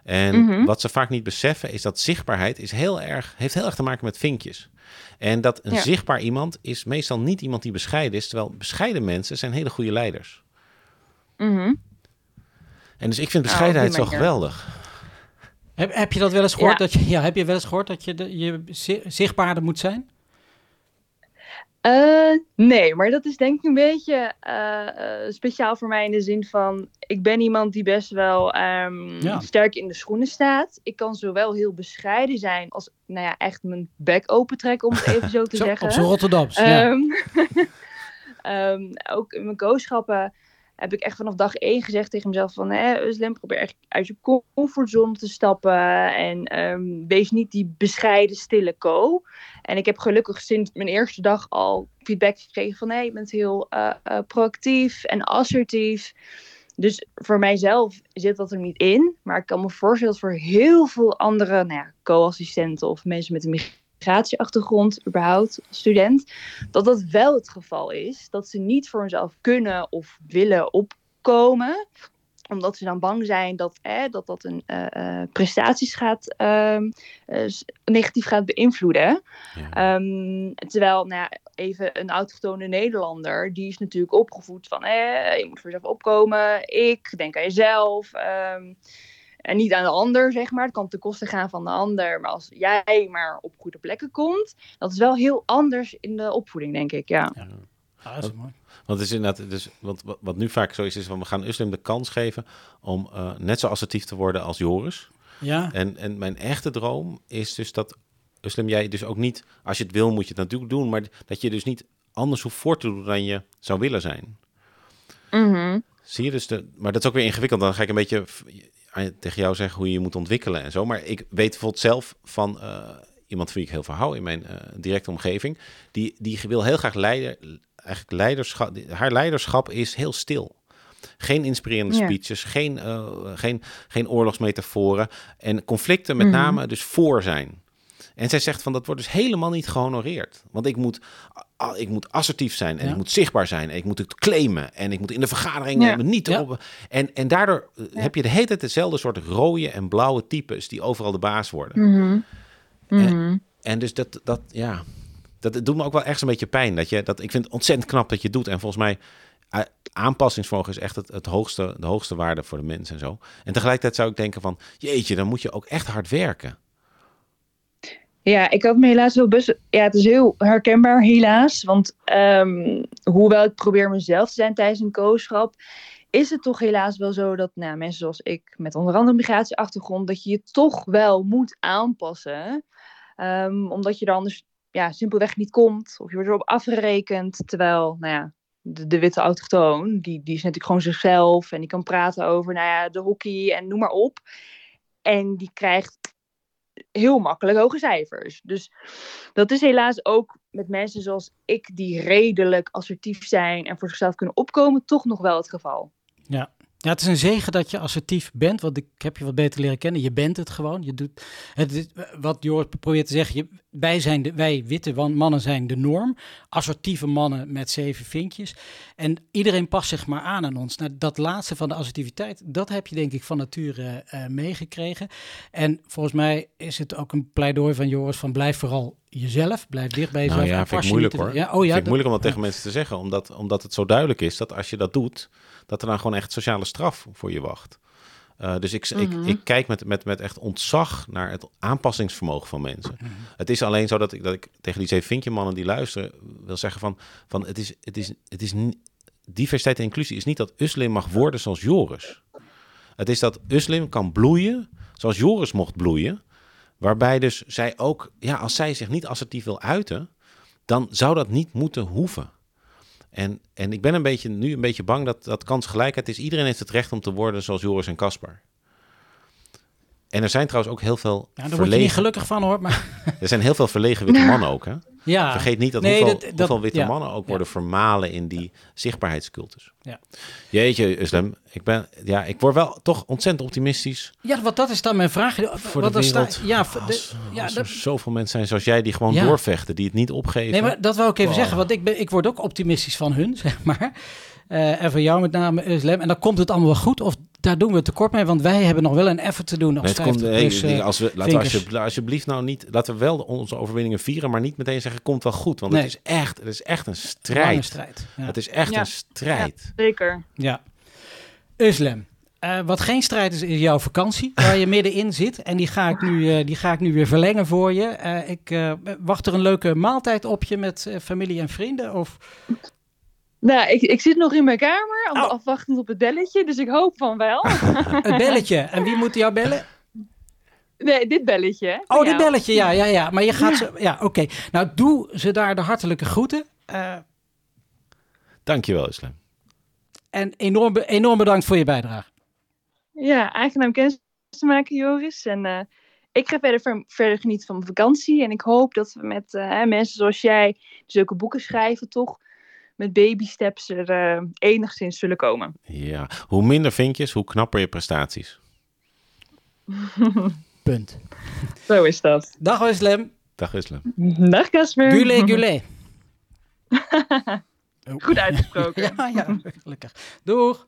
En mm -hmm. wat ze vaak niet beseffen is dat zichtbaarheid is heel erg, heeft heel erg te maken met vinkjes. En dat een ja. zichtbaar iemand is meestal niet iemand die bescheiden is, terwijl bescheiden mensen zijn hele goede leiders. Mm -hmm. En dus ik vind bescheidenheid oh, zo geweldig. Heb, heb je dat wel eens gehoord? Ja. Dat je, ja, heb je wel eens gehoord dat je, de, je zichtbaarder moet zijn? Uh, nee, maar dat is denk ik een beetje uh, uh, speciaal voor mij in de zin van... ik ben iemand die best wel um, ja. sterk in de schoenen staat. Ik kan zowel heel bescheiden zijn als nou ja, echt mijn bek opentrekken, om het even zo te zo, zeggen. Op zo'n Rotterdams, um, ja. um, ook in mijn kooschappen heb ik echt vanaf dag één gezegd tegen mezelf van... Hè, Uslim, probeer echt uit je comfortzone te stappen. En um, wees niet die bescheiden, stille co. En ik heb gelukkig sinds mijn eerste dag al feedback gekregen van... nee, je bent heel uh, uh, proactief en assertief. Dus voor mijzelf zit dat er niet in. Maar ik kan me voorstellen dat voor heel veel andere nou ja, co-assistenten... of mensen met een migratieachtergrond, überhaupt student, dat dat wel het geval is. Dat ze niet voor hunzelf kunnen of willen opkomen omdat ze dan bang zijn dat eh, dat, dat een uh, uh, prestaties gaat, uh, negatief gaat beïnvloeden. Ja. Um, terwijl, nou ja, even een autochtone Nederlander, die is natuurlijk opgevoed van eh, je moet voor jezelf opkomen, ik, denk aan jezelf. Um, en niet aan de ander, zeg maar. Het kan ten koste gaan van de ander. Maar als jij maar op goede plekken komt, dat is wel heel anders in de opvoeding, denk ik. Ja. ja. Ah, dat is mooi. Want het is inderdaad, dus, want wat nu vaak zo is, is van we gaan Uslim de kans geven om uh, net zo assertief te worden als Joris. Ja. En, en mijn echte droom is dus dat Uslim, jij dus ook niet, als je het wil, moet je het natuurlijk doen, maar dat je dus niet anders hoeft voor te doen dan je zou willen zijn. Mm -hmm. Zie je dus, de, maar dat is ook weer ingewikkeld. Dan ga ik een beetje tegen jou zeggen hoe je je moet ontwikkelen en zo. Maar ik weet bijvoorbeeld zelf van uh, iemand van wie ik heel veel hou in mijn uh, directe omgeving. Die, die wil heel graag leiden. Eigenlijk leiderschap. Haar leiderschap is heel stil. Geen inspirerende ja. speeches, geen, uh, geen, geen oorlogsmetaforen. En conflicten met mm -hmm. name dus voor zijn. En zij zegt van dat wordt dus helemaal niet gehonoreerd. Want ik moet, ik moet assertief zijn en ja. ik moet zichtbaar zijn en ik moet het claimen en ik moet in de vergadering ja. niet. Ja. En, en daardoor heb je de hele tijd hetzelfde soort rode en blauwe types die overal de baas worden. Mm -hmm. Mm -hmm. En, en, dus dat, dat, ja, dat doet me ook wel echt een beetje pijn. Dat je, dat, ik vind het ontzettend knap dat je het doet. En volgens mij, aanpassingsvermogen is echt het, het hoogste, de hoogste waarde voor de mens en zo. En tegelijkertijd zou ik denken van, jeetje, dan moet je ook echt hard werken. Ja, ik had me helaas wel best. Ja, het is heel herkenbaar, helaas. Want um, hoewel ik probeer mezelf te zijn tijdens een kooschap, is het toch helaas wel zo dat nou, mensen zoals ik, met onder andere migratieachtergrond, dat je je toch wel moet aanpassen. Um, omdat je er anders ja, simpelweg niet komt. Of je wordt erop afgerekend. Terwijl, nou ja, de, witte autochtoon, die, die is natuurlijk gewoon zichzelf. En die kan praten over nou ja, de hockey en noem maar op. En die krijgt heel makkelijk hoge cijfers. Dus dat is helaas ook met mensen zoals ik, die redelijk assertief zijn en voor zichzelf kunnen opkomen, toch nog wel het geval. Ja. Ja, het is een zegen dat je assertief bent, want ik heb je wat beter leren kennen. Je bent het gewoon. Je doet het wat Joris probeert te zeggen. Je, wij, zijn de, wij witte mannen zijn de norm. Assertieve mannen met zeven vinkjes. En iedereen past zich maar aan aan ons. Nou, dat laatste van de assertiviteit, dat heb je denk ik van nature uh, meegekregen. En volgens mij is het ook een pleidooi van Joris van blijf vooral jezelf, blijf dicht bij jezelf. Nou ja, vind ik moeilijk hoor. Ja, oh ja, vind ik moeilijk om dat tegen mensen te zeggen, omdat, omdat het zo duidelijk is dat als je dat doet, dat er dan gewoon echt sociale straf voor je wacht. Uh, dus ik, ik, ik kijk met, met, met echt ontzag naar het aanpassingsvermogen van mensen. Mm-hmm. Het is alleen zo dat ik, dat ik tegen die zeven vinkje mannen die luisteren wil zeggen van, van het, is, het, is, het is diversiteit en inclusie is niet dat Uslim mag worden zoals Joris. Het is dat Uslim kan bloeien zoals Joris mocht bloeien. Waarbij dus zij ook, ja, als zij zich niet assertief wil uiten, dan zou dat niet moeten hoeven. En, en ik ben een beetje, nu een beetje bang dat dat kansgelijkheid is. Iedereen heeft het recht om te worden zoals Joris en Caspar. en er zijn trouwens ook heel veel Ja, daar word je verlegen... niet gelukkig van hoor. Maar, Er zijn heel veel verlegen witte mannen ook, hè? Ja. Vergeet niet dat, Nee, hoeveel, dat- dat- hoeveel witte ja. mannen ook worden vermalen in die zichtbaarheidscultus. Ja. Jeetje, Islam. Ik, ben, ja, ik word wel toch ontzettend optimistisch Ja, wat dat is dan mijn vraag. voor wat de er wereld. ja, de- als, ja, als dat- er zoveel mensen zijn zoals jij die gewoon Ja. doorvechten, die het niet opgeven. Nee, maar dat wou ik even zeggen, want ik, ben, ik word ook optimistisch van hun, zeg maar. Eh, en van jou met name, Özlem. En dan komt het allemaal wel goed, of daar doen we tekort mee, want wij hebben nog wel een effort te doen als Nee, het komt, 50 nee, plus, ik denk, eh, als we, laten we vinkers. alsjeblieft, alsjeblieft nou niet, laten we wel onze overwinningen vieren, maar niet meteen zeggen, komt wel goed. Want Nee. het is echt, het is echt een strijd. strijd. Ja. Het is echt Ja. een strijd. Zeker. ja. Özlem, eh, wat geen strijd is, is jouw vakantie, waar je middenin zit. En die ga ik nu, eh, die ga ik nu weer verlengen voor je. Eh, ik eh, wacht er een leuke maaltijd op je met familie en vrienden? Of... Nou, ik, ik zit nog in mijn kamer, Oh. afwachtend op het belletje, dus ik hoop van wel. Het belletje. En wie moet jou bellen? Nee, dit belletje. hè, Oh, dit belletje, ja, ja, ja. Maar je gaat ze... Ja, oké. Nou, doe ze daar de hartelijke groeten. Eh, Dankjewel, Islam. en enorm, enorm bedankt voor je bijdrage. Ja, aangenaam kennis te maken, Joris. En eh, ik ga verder, ver- verder genieten van mijn vakantie. En ik hoop dat we met eh, hè, mensen zoals jij, die zulke boeken schrijven, toch met baby steps er eh, enigszins zullen komen. Ja, hoe minder vinkjes, hoe knapper je prestaties. Punt. Zo is dat. Dag Weslem. Dag Islam. Dag Casper. Gule, gule. Goed uitgesproken. Ja, ja, gelukkig. Doeg.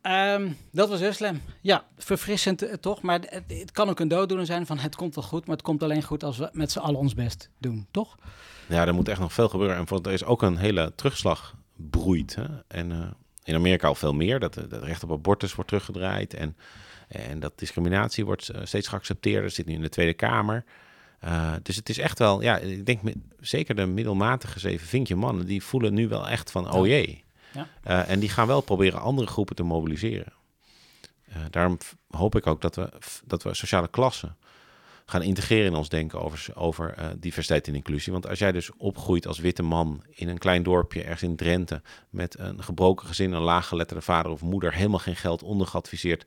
Ehm, dat was Uslem. Ja, verfrissend eh, toch, maar het, het kan ook een dooddoener zijn van het komt wel goed, maar het komt alleen goed als we met z'n allen ons best doen, toch? Ja, er moet echt nog veel gebeuren. En voor- er is ook een hele terugslag broeit. Hè? En eh, in Amerika al veel meer. Dat het recht op abortus wordt teruggedraaid. En, en dat discriminatie wordt eh, steeds geaccepteerd. Dat zit nu in de Tweede Kamer. Eh, dus het is echt wel, ja, ik denk zeker de middelmatige zeven vinkje mannen, die voelen nu wel echt van, oh jee. Ja. Eh, en die gaan wel proberen andere groepen te mobiliseren. Eh, daarom hoop ik ook dat we, dat we sociale klassen gaan integreren in ons denken over, over eh, diversiteit en inclusie. Want als jij dus opgroeit als witte man in een klein dorpje ergens in Drenthe met een gebroken gezin, een laaggeletterde vader of moeder, helemaal geen geld, ondergeadviseerd.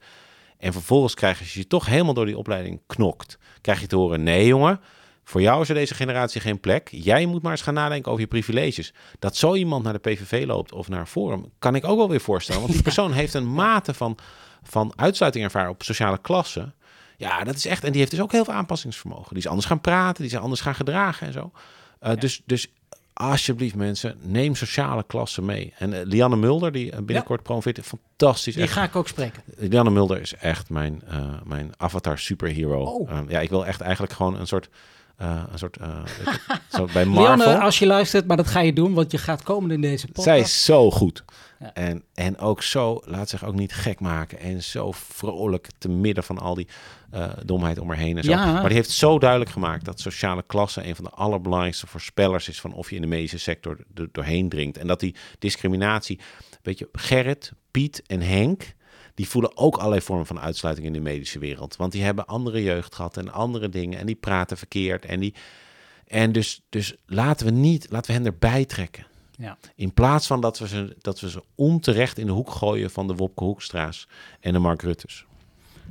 En vervolgens krijg je, als je je toch helemaal door die opleiding knokt, krijg je te horen, nee jongen, voor jou is er deze generatie geen plek. Jij moet maar eens gaan nadenken over je privileges. Dat zo iemand naar de PVV loopt of naar Forum, kan ik ook wel weer voorstellen. Want die persoon heeft een mate van, van uitsluiting ervaren op sociale klassen. Ja, dat is echt. En die heeft dus ook heel veel aanpassingsvermogen. Die is anders gaan praten, die is anders gaan gedragen en zo. Uh, dus, dus alsjeblieft mensen, neem sociale klassen mee. En uh, Lianne Mulder, die uh, binnenkort ja. promoveert, fantastisch. Die echt. ga ik ook spreken. Lianne Mulder is echt mijn, uh, mijn avatar superhero. Oh. Um, ja, ik wil echt eigenlijk gewoon een soort... Uh, een soort, uh, zo bij Marvel. Lianne, als je luistert, maar dat ga je doen, want je gaat komen in deze podcast. Zij is zo goed. Ja. En, en ook zo, laat zich ook niet gek maken. En zo vrolijk te midden van al die uh, domheid om haar heen en zo. Ja. Maar die heeft zo duidelijk gemaakt dat sociale klasse een van de allerbelangrijkste voorspellers is van of je in de medische sector er doorheen dringt. En dat die discriminatie, weet je, Gerrit, Piet en Henk, die voelen ook allerlei vormen van uitsluiting in de medische wereld. Want die hebben andere jeugd gehad en andere dingen. En die praten verkeerd. En, die, en dus, dus laten we niet, laten we hen erbij trekken. Ja. In plaats van dat we, ze, dat we ze onterecht in de hoek gooien van de Wopke Hoekstra's en de Mark Ruttes.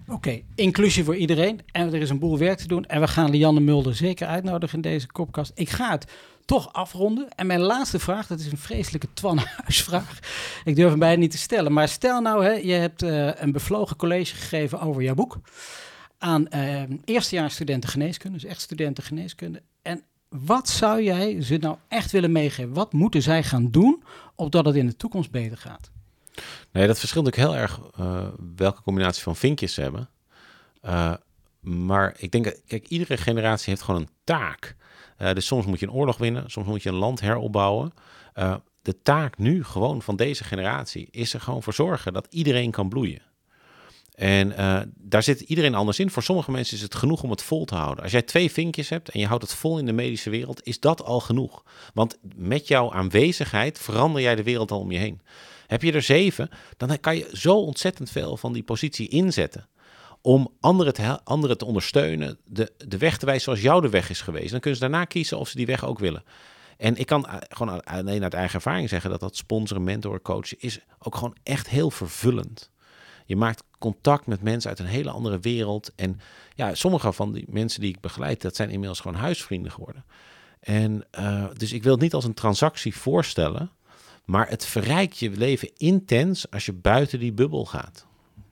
Oké, inclusie voor iedereen. En er is een boel werk te doen. En we gaan Lianne Mulder zeker uitnodigen in deze kopkast. Ik ga het toch afronden. En mijn laatste vraag, dat is een vreselijke Twan-huisvraag. Ik durf hem bijna niet te stellen. Maar stel nou, hè, je hebt uh, een bevlogen college gegeven over jouw boek. Aan uh, eerstejaarsstudenten geneeskunde, dus echt studenten geneeskunde. En wat zou jij ze nou echt willen meegeven? Wat moeten zij gaan doen, opdat het in de toekomst beter gaat? Nee, dat verschilt natuurlijk heel erg uh, welke combinatie van vinkjes ze hebben. Uh, maar ik denk, kijk, iedere generatie heeft gewoon een taak. Uh, dus soms moet je een oorlog winnen, soms moet je een land heropbouwen. De taak nu gewoon van deze generatie is er gewoon voor zorgen dat iedereen kan bloeien. En daar zit iedereen anders in. Voor sommige mensen is het genoeg om het vol te houden. Als jij twee vinkjes hebt en je houdt het vol in de medische wereld, is dat al genoeg. Want met jouw aanwezigheid verander jij de wereld al om je heen. Heb je er zeven, dan kan je zo ontzettend veel van die positie inzetten om anderen te, anderen te ondersteunen, de, de weg te wijzen zoals jou de weg is geweest. Dan kunnen ze daarna kiezen of ze die weg ook willen. En ik kan gewoon alleen uit eigen ervaring zeggen dat dat sponsoren, mentoren, coachen is ook gewoon echt heel vervullend. Je maakt contact met mensen uit een hele andere wereld. En ja, sommige van die mensen die ik begeleid, dat zijn inmiddels gewoon huisvrienden geworden. En uh, dus ik wil het niet als een transactie voorstellen, maar het verrijkt je leven intens als je buiten die bubbel gaat.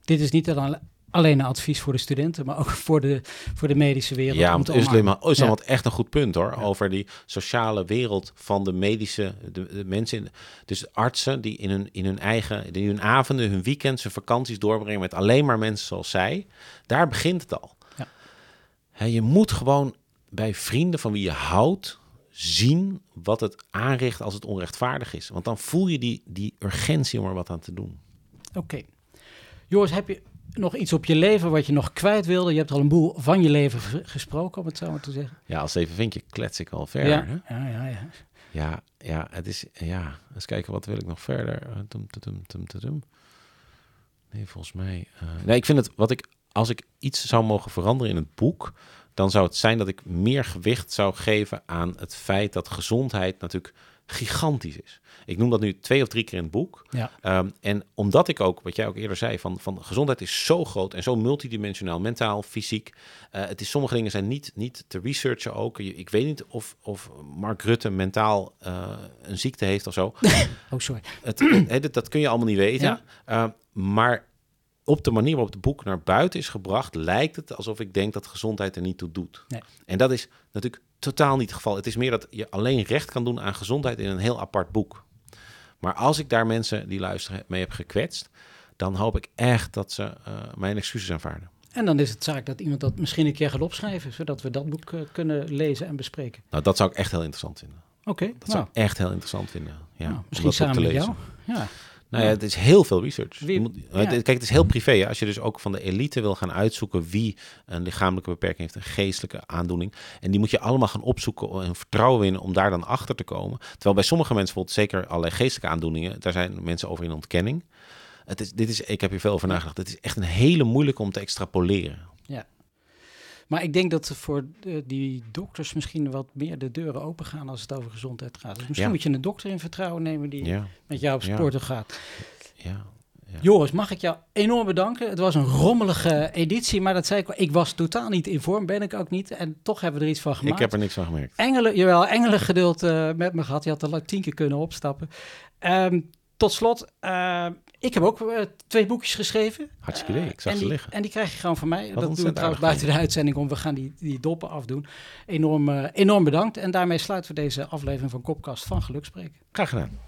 Dit is niet alleen een advies voor de studenten, maar ook voor de, voor de medische wereld. Ja, want Uslim is ja. echt een goed punt hoor. Over die sociale wereld van de medische de, de mensen. Dus artsen die in hun, in hun eigen, in hun avonden, hun weekends, hun vakanties doorbrengen met alleen maar mensen zoals zij. Daar begint het al. Ja. je moet gewoon bij vrienden van wie je houdt zien wat het aanricht als het onrechtvaardig is. Want dan voel je die, die urgentie om er wat aan te doen. Oké. Joris, heb je nog iets op je leven wat je nog kwijt wilde? Je hebt al een boel van je leven gesproken, om het zo maar te zeggen. Ja, als even vind je, klets ik al verder. Ja, ja, ja, ja. Ja, ja, het is, ja, eens kijken, wat wil ik nog verder? Nee, volgens mij. Uh, nee, ik vind het, wat ik, als ik iets zou mogen veranderen in het boek, dan zou het zijn dat ik meer gewicht zou geven aan het feit dat gezondheid natuurlijk gigantisch is. Ik noem dat nu twee of drie keer in het boek. Ja. Ehm, en omdat ik ook, wat jij ook eerder zei, van, van gezondheid is zo groot en zo multidimensionaal, mentaal, fysiek. Uh, het is, sommige dingen zijn niet, niet te researchen ook. Ik weet niet of, of Mark Rutte mentaal uh, een ziekte heeft of zo. oh, sorry. Het, het, dat kun je allemaal niet weten. Ja. Uh, maar op de manier waarop het boek naar buiten is gebracht, lijkt het alsof ik denk dat gezondheid er niet toe doet. Nee. En dat is natuurlijk totaal niet het geval. Het is meer dat je alleen recht kan doen aan gezondheid in een heel apart boek. Maar als ik daar mensen die luisteren mee heb gekwetst, dan hoop ik echt dat ze uh, mijn excuses aanvaarden. En dan is het zaak dat iemand dat misschien een keer gaat opschrijven, zodat we dat boek uh, kunnen lezen en bespreken. Nou, dat zou ik echt heel interessant vinden. Oké. dat zou ik echt heel interessant vinden. Ja, nou, misschien samen met jou. Ja. Nou ja, het is heel veel research. moet, Kijk, het is heel privé. Als je dus ook van de elite wil gaan uitzoeken wie een lichamelijke beperking heeft, een geestelijke aandoening. En die moet je allemaal gaan opzoeken en vertrouwen in om daar dan achter te komen. Terwijl bij sommige mensen, bijvoorbeeld zeker allerlei geestelijke aandoeningen, daar zijn mensen over in ontkenning. Het is, dit is, ik heb hier veel over nagedacht. Het is echt een hele moeilijke om te extrapoleren. Ja. Maar ik denk dat voor de, die dokters misschien wat meer de deuren open gaan als het over gezondheid gaat. Dus misschien moet je een dokter in vertrouwen nemen die met jou op sporten gaat. Ja. Joris, mag ik jou enorm bedanken. Het was een rommelige editie, maar dat zei ik Ik was totaal niet in vorm, ben ik ook niet. En toch hebben we er iets van gemaakt. Ik heb er niks van gemerkt. Engelen, jawel, engelen geduld uh, met me gehad. Je had er tien keer kunnen opstappen. Um, tot slot, uh, ik heb ook uh, twee boekjes geschreven. Hartstikke idee, ik zag ze liggen. En die krijg je gewoon van mij. dat doen we trouwens buiten de uitzending om. We gaan die, die doppen afdoen. Enorm, enorm bedankt. En daarmee sluiten we deze aflevering van Kopkast van Gelukspreken. Graag gedaan.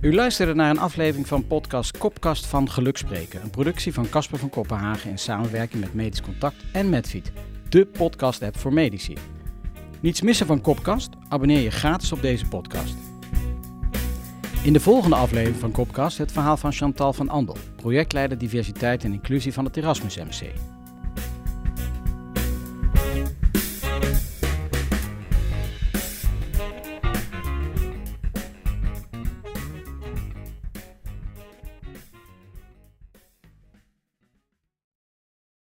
U luisterde naar een aflevering van podcast Kopkast van Gelukspreken. Een productie van Casper van Kopenhagen in samenwerking met Medisch Contact en Medfeed. De podcast-app voor medici. Niets missen van Kopkast? Abonneer je gratis op deze podcast. In de volgende aflevering van Kopkast het verhaal van Chantal van Andel, projectleider diversiteit en inclusie van het Erasmus MC.